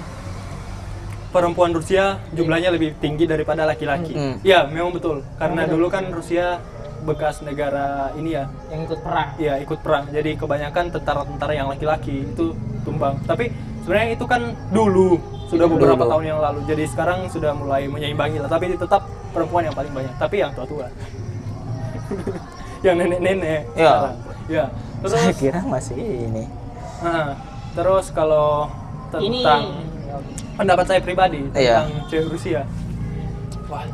Speaker 3: perempuan Rusia jumlahnya lebih tinggi daripada laki-laki.
Speaker 2: Hmm.
Speaker 3: Ya, memang betul. Karena dulu kan Rusia bekas negara ini ya,
Speaker 1: Yang ikut perang.
Speaker 3: ya ikut perang. Jadi kebanyakan tentara-tentara yang laki-laki itu tumbang. Tapi sebenarnya itu kan dulu, sudah beberapa
Speaker 2: Dulu.
Speaker 3: tahun yang lalu. Jadi sekarang sudah mulai menyeimbangi lah. Tapi tetap perempuan yang paling banyak. Tapi yang tua-tua, yang nenek-nenek.
Speaker 2: Ya.
Speaker 3: sekarang. Ya. Terus
Speaker 2: Saya kira masih ini.
Speaker 3: Nah, terus kalau
Speaker 1: Ini
Speaker 3: tentang pendapat saya pribadi
Speaker 2: Iya.
Speaker 3: tentang cewek Rusia, wah,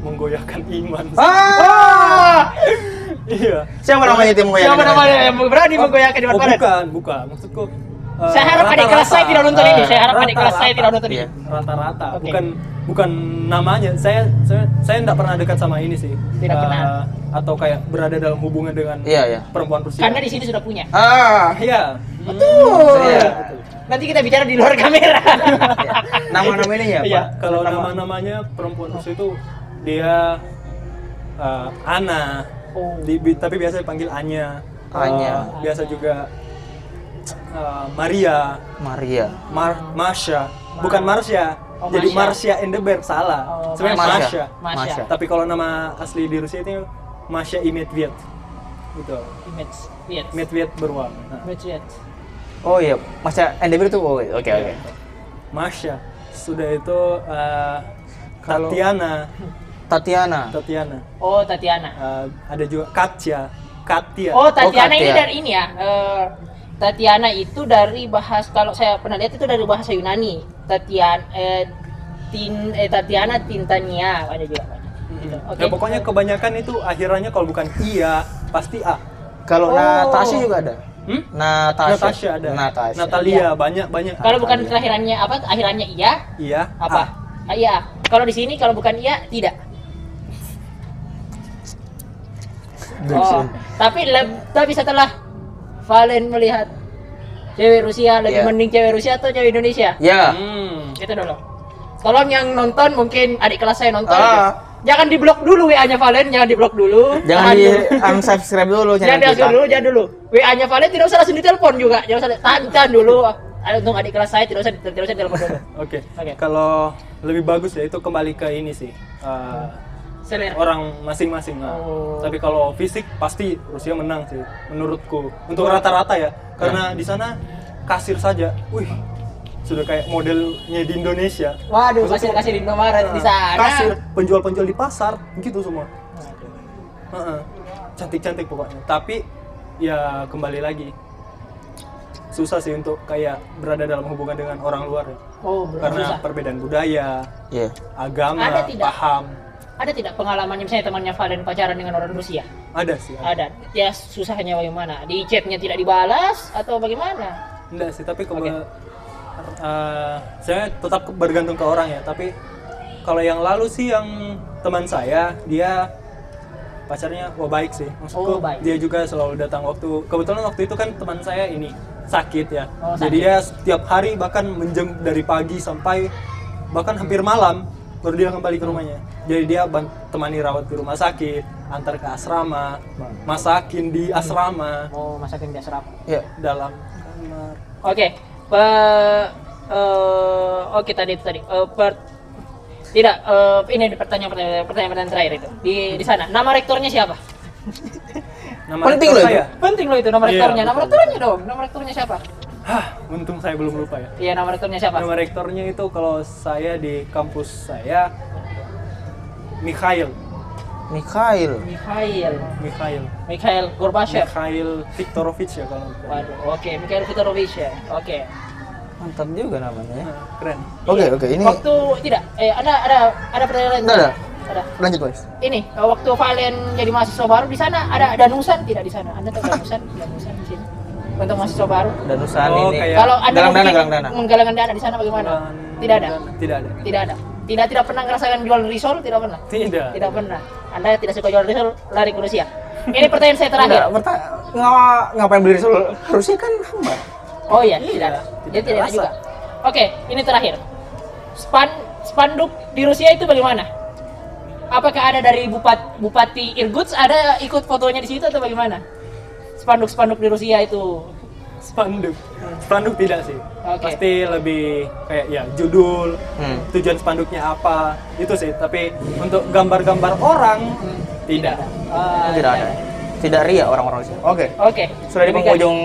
Speaker 3: menggoyahkan iman.
Speaker 2: Ah!
Speaker 3: iya.
Speaker 2: Siapa namanya itu yang
Speaker 1: Siapa
Speaker 2: menggoyahkan?
Speaker 1: namanya yang berani menggoyahkan di
Speaker 3: Oh, bukan, bukan. Maksudku. eh,
Speaker 1: Saya harap adik kelas saya tidak nonton ini.
Speaker 2: Ah,
Speaker 1: Saya harap adik kelas saya tidak nonton
Speaker 2: Iya.
Speaker 1: ini.
Speaker 3: Rata-rata,
Speaker 1: Oke.
Speaker 3: bukan bukan namanya. Saya saya saya tidak pernah dekat sama ini sih.
Speaker 1: Tidak
Speaker 3: Eh,
Speaker 1: pernah.
Speaker 3: Atau kayak berada dalam hubungan dengan
Speaker 2: Iya, iya.
Speaker 3: perempuan Rusia.
Speaker 1: Karena di sini sudah punya.
Speaker 2: Ah,
Speaker 3: Iya.
Speaker 2: betul.
Speaker 3: Iya.
Speaker 1: Nanti kita bicara di luar kamera.
Speaker 2: Nama-nama ini ya,
Speaker 1: Iya.
Speaker 2: Pak?
Speaker 3: Kalau nama-namanya perempuan Rusia itu dia eh, Ana,
Speaker 1: Oh.
Speaker 3: Di- bi- tapi biasa dipanggil Anya.
Speaker 2: Anya.
Speaker 3: Eh, biasa juga eh, Maria,
Speaker 2: Maria.
Speaker 3: Mar Masha, bukan Marsha.
Speaker 1: Oh,
Speaker 3: Jadi. Marsha Endeberg salah.
Speaker 1: Oh,
Speaker 3: Sebenarnya.
Speaker 1: Masya.
Speaker 2: Masya.
Speaker 3: Tapi kalau nama asli di Rusia itu Masha Imetviet. Gitu.
Speaker 1: Image. Yes.
Speaker 3: Medved beruang. Nah,
Speaker 1: Image.
Speaker 2: Oh iya, Masa Endeavor itu oh, oke oke.
Speaker 3: Iya. Masha. Sudah itu eh,
Speaker 2: Kalau-
Speaker 3: Tatiana,
Speaker 2: Tatiana.
Speaker 3: Tatiana.
Speaker 1: Oh, Tatiana.
Speaker 3: Eh, ada juga Katya, Katya.
Speaker 1: Oh, Tatiana ini
Speaker 2: Katia.
Speaker 1: dari ini ya. eh, Tatiana itu dari bahas kalau saya pernah lihat itu dari bahasa Yunani. Tatiana eh, tin eh, Tatiana Tintania ada juga banyak. Gitu.
Speaker 3: Hmm.
Speaker 1: Oke.
Speaker 3: Ya, pokoknya kebanyakan itu akhirannya kalau bukan iya pasti A.
Speaker 2: Kalau
Speaker 1: Oh.
Speaker 2: Natasha juga ada.
Speaker 3: Hmm?
Speaker 2: Natasha.
Speaker 3: Natasha ada.
Speaker 2: Natasha.
Speaker 3: Natalia banyak banyak.
Speaker 1: Kalau bukan
Speaker 2: Natalia.
Speaker 1: kelahirannya apa? Akhirannya iya
Speaker 3: Iya.
Speaker 1: apa? Ah, iya. Kalau di sini kalau bukan iya tidak. Oh, tapi tapi setelah Valen melihat cewek Rusia lebih
Speaker 2: Iya.
Speaker 1: mending cewek Rusia atau cewek Indonesia?
Speaker 2: Ya.
Speaker 3: Hmm.
Speaker 1: Itu dulu. Tolong yang nonton mungkin adik kelas saya nonton.
Speaker 2: Ah.
Speaker 1: Jangan diblok dulu WA-nya Valen, jangan diblok dulu.
Speaker 2: Jangan di unsubscribe dulu
Speaker 1: Jangan
Speaker 2: channel
Speaker 1: di dulu, jangan dulu. WA-nya Valen tidak usah langsung ditelepon juga. Jangan usah tahan, tahan dulu. Ada untuk adik kelas saya tidak usah tidak usah telepon dulu.
Speaker 3: Oke.
Speaker 1: Oke.
Speaker 3: Kalau lebih bagus ya itu kembali ke ini sih. eh,
Speaker 1: Selera.
Speaker 3: orang masing-masing. Nah.
Speaker 1: Oh.
Speaker 3: Tapi kalau fisik pasti Rusia menang sih menurutku. Untuk rata-rata ya. Karena di sana kasir saja. Wih. Sudah kayak modelnya di Indonesia.
Speaker 1: Waduh, kasih kasih di Indomaret di sana.
Speaker 3: Kasir, penjual-penjual di pasar, gitu semua. Heeh. Cantik-cantik pokoknya. Tapi ya kembali lagi susah sih untuk kayak berada dalam hubungan dengan orang luar ya.
Speaker 1: Oh,
Speaker 3: Karena
Speaker 1: susah.
Speaker 3: perbedaan budaya,
Speaker 2: Iya.
Speaker 3: agama,
Speaker 1: Ada tidak?
Speaker 3: paham.
Speaker 1: Ada tidak pengalamannya misalnya temannya Valen pacaran dengan orang Rusia?
Speaker 3: Ada sih. Ada.
Speaker 1: Ada. Ya susahnya bagaimana? Di chatnya tidak dibalas atau bagaimana?
Speaker 3: Enggak sih, tapi
Speaker 1: Oke.
Speaker 3: keba- eh, saya tetap bergantung ke orang ya. Tapi kalau yang lalu sih yang teman saya, dia pacarnya wah baik sih. Maksudku
Speaker 1: Oh, baik.
Speaker 3: dia juga selalu datang waktu kebetulan waktu itu kan teman saya ini sakit ya.
Speaker 1: Oh,
Speaker 3: Jadi
Speaker 1: sakit.
Speaker 3: dia setiap hari bahkan menjem dari pagi sampai bahkan hampir malam baru dia kembali ke rumahnya. Jadi dia temani rawat di rumah sakit, antar ke asrama, masakin di asrama
Speaker 1: Mau masakin di asrama.
Speaker 2: Iya.
Speaker 3: dalam kamar.
Speaker 1: Oke. Pe- eh, oke tadi itu tadi. Eh, per- tidak eh, ini pertanyaan pertanyaan pertanyaan terakhir itu di di sana. Nama rektornya siapa?
Speaker 3: Nama
Speaker 2: Penting loh
Speaker 3: saya.
Speaker 1: Penting loh itu nama
Speaker 3: Iya,
Speaker 1: rektornya. Nama rektornya dong. Nama rektornya siapa?
Speaker 3: Hah, untung saya belum lupa ya.
Speaker 1: Iya nama rektornya siapa?
Speaker 3: Nama rektornya itu kalau saya di kampus saya Mikhail,
Speaker 2: Mikhail.
Speaker 1: Mikhail.
Speaker 3: Mikhail,
Speaker 1: Mikhail Gorbachev.
Speaker 3: Mikhail Viktorovich ya kalau.
Speaker 1: Waduh, oke, Mikhail Viktorovich ya. Oke.
Speaker 2: Mantap juga namanya ya.
Speaker 3: Nah, keren.
Speaker 2: Oke, oke. Ini
Speaker 1: Waktu tidak, eh ada ada ada pertanyaan lain?
Speaker 2: Ada.
Speaker 1: Ada.
Speaker 2: lanjut, Mas.
Speaker 1: Ini eh, waktu Valen jadi mahasiswa baru di sana ada danusan tidak di sana? Anda tahu danusan? danusan di sini. Untuk mahasiswa baru.
Speaker 2: Danusan
Speaker 3: Oh,
Speaker 2: ini.
Speaker 3: kayak-
Speaker 1: Kalau Anda
Speaker 2: galang dana, galang dana.
Speaker 1: menggalangkan dana di sana bagaimana?
Speaker 3: Dan-
Speaker 1: Tidak ada.
Speaker 3: Tidak ada.
Speaker 1: Tidak ada. Tidak tidak pernah merasakan jual risol, tidak pernah.
Speaker 3: Tidak.
Speaker 1: Tidak pernah. Anda tidak suka jual risol, lari ke Rusia. Ini pertanyaan saya terakhir.
Speaker 2: Enggak, perta- ngapa- ngapain beli risol? Harusnya kan hamba.
Speaker 1: Oh iya, tidak ada.
Speaker 3: tidak
Speaker 1: Jadi tidak
Speaker 3: rasa.
Speaker 1: juga. Oke, ini terakhir. Span spanduk di Rusia itu bagaimana? Apakah ada dari Bupat, Bupati Irguts ada ikut fotonya di situ atau bagaimana? Spanduk-spanduk di Rusia itu.
Speaker 3: Spanduk. Spanduk tidak sih
Speaker 1: Oke.
Speaker 3: Pasti lebih kayak ya judul,
Speaker 2: Hmm.
Speaker 3: tujuan spanduknya apa, itu sih. Tapi untuk gambar-gambar orang tidak.
Speaker 1: Ah,
Speaker 2: Tidak ada. Tidak ria orang-orang Rusia. Oke.
Speaker 1: Oke.
Speaker 2: Sudah di
Speaker 1: Demikian.
Speaker 2: penghujung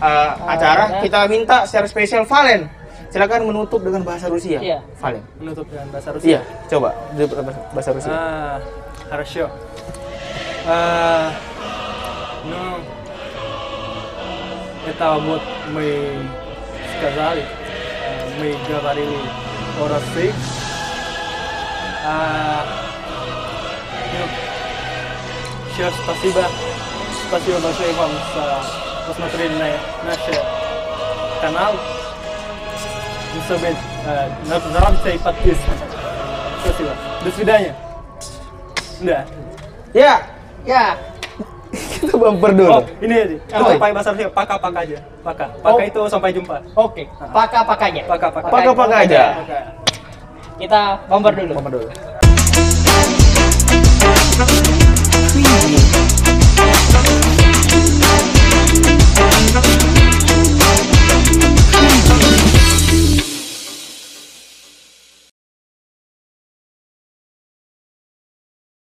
Speaker 2: uh, acara,
Speaker 1: ada.
Speaker 2: kita minta secara spesial Valen. Silakan menutup dengan bahasa Rusia.
Speaker 1: Iya.
Speaker 2: Valen.
Speaker 3: Menutup dengan bahasa Rusia.
Speaker 2: Iya, coba di bahasa Rusia.
Speaker 3: А, хорошо. А, ну, это вот мы сказали, мы говорили о России. А, ну, еще спасибо, спасибо большое вам за посмотрели на наш канал. Не забудь э, нравится и подписываться. Спасибо. До свидания. Да.
Speaker 2: Ya,
Speaker 1: Ya.
Speaker 2: Kita bumper dulu.
Speaker 3: Oh, ini aja. Itu
Speaker 2: Apa?
Speaker 3: pakai bahasa Rusia, paka paka aja. Paka. Paka
Speaker 1: Oh.
Speaker 3: itu sampai jumpa.
Speaker 1: Oke. Paka-pakanya.
Speaker 3: Paka paka.
Speaker 2: Paka-paka aja.
Speaker 3: Paka.
Speaker 1: Kita bumper dulu.
Speaker 2: Bumper dulu.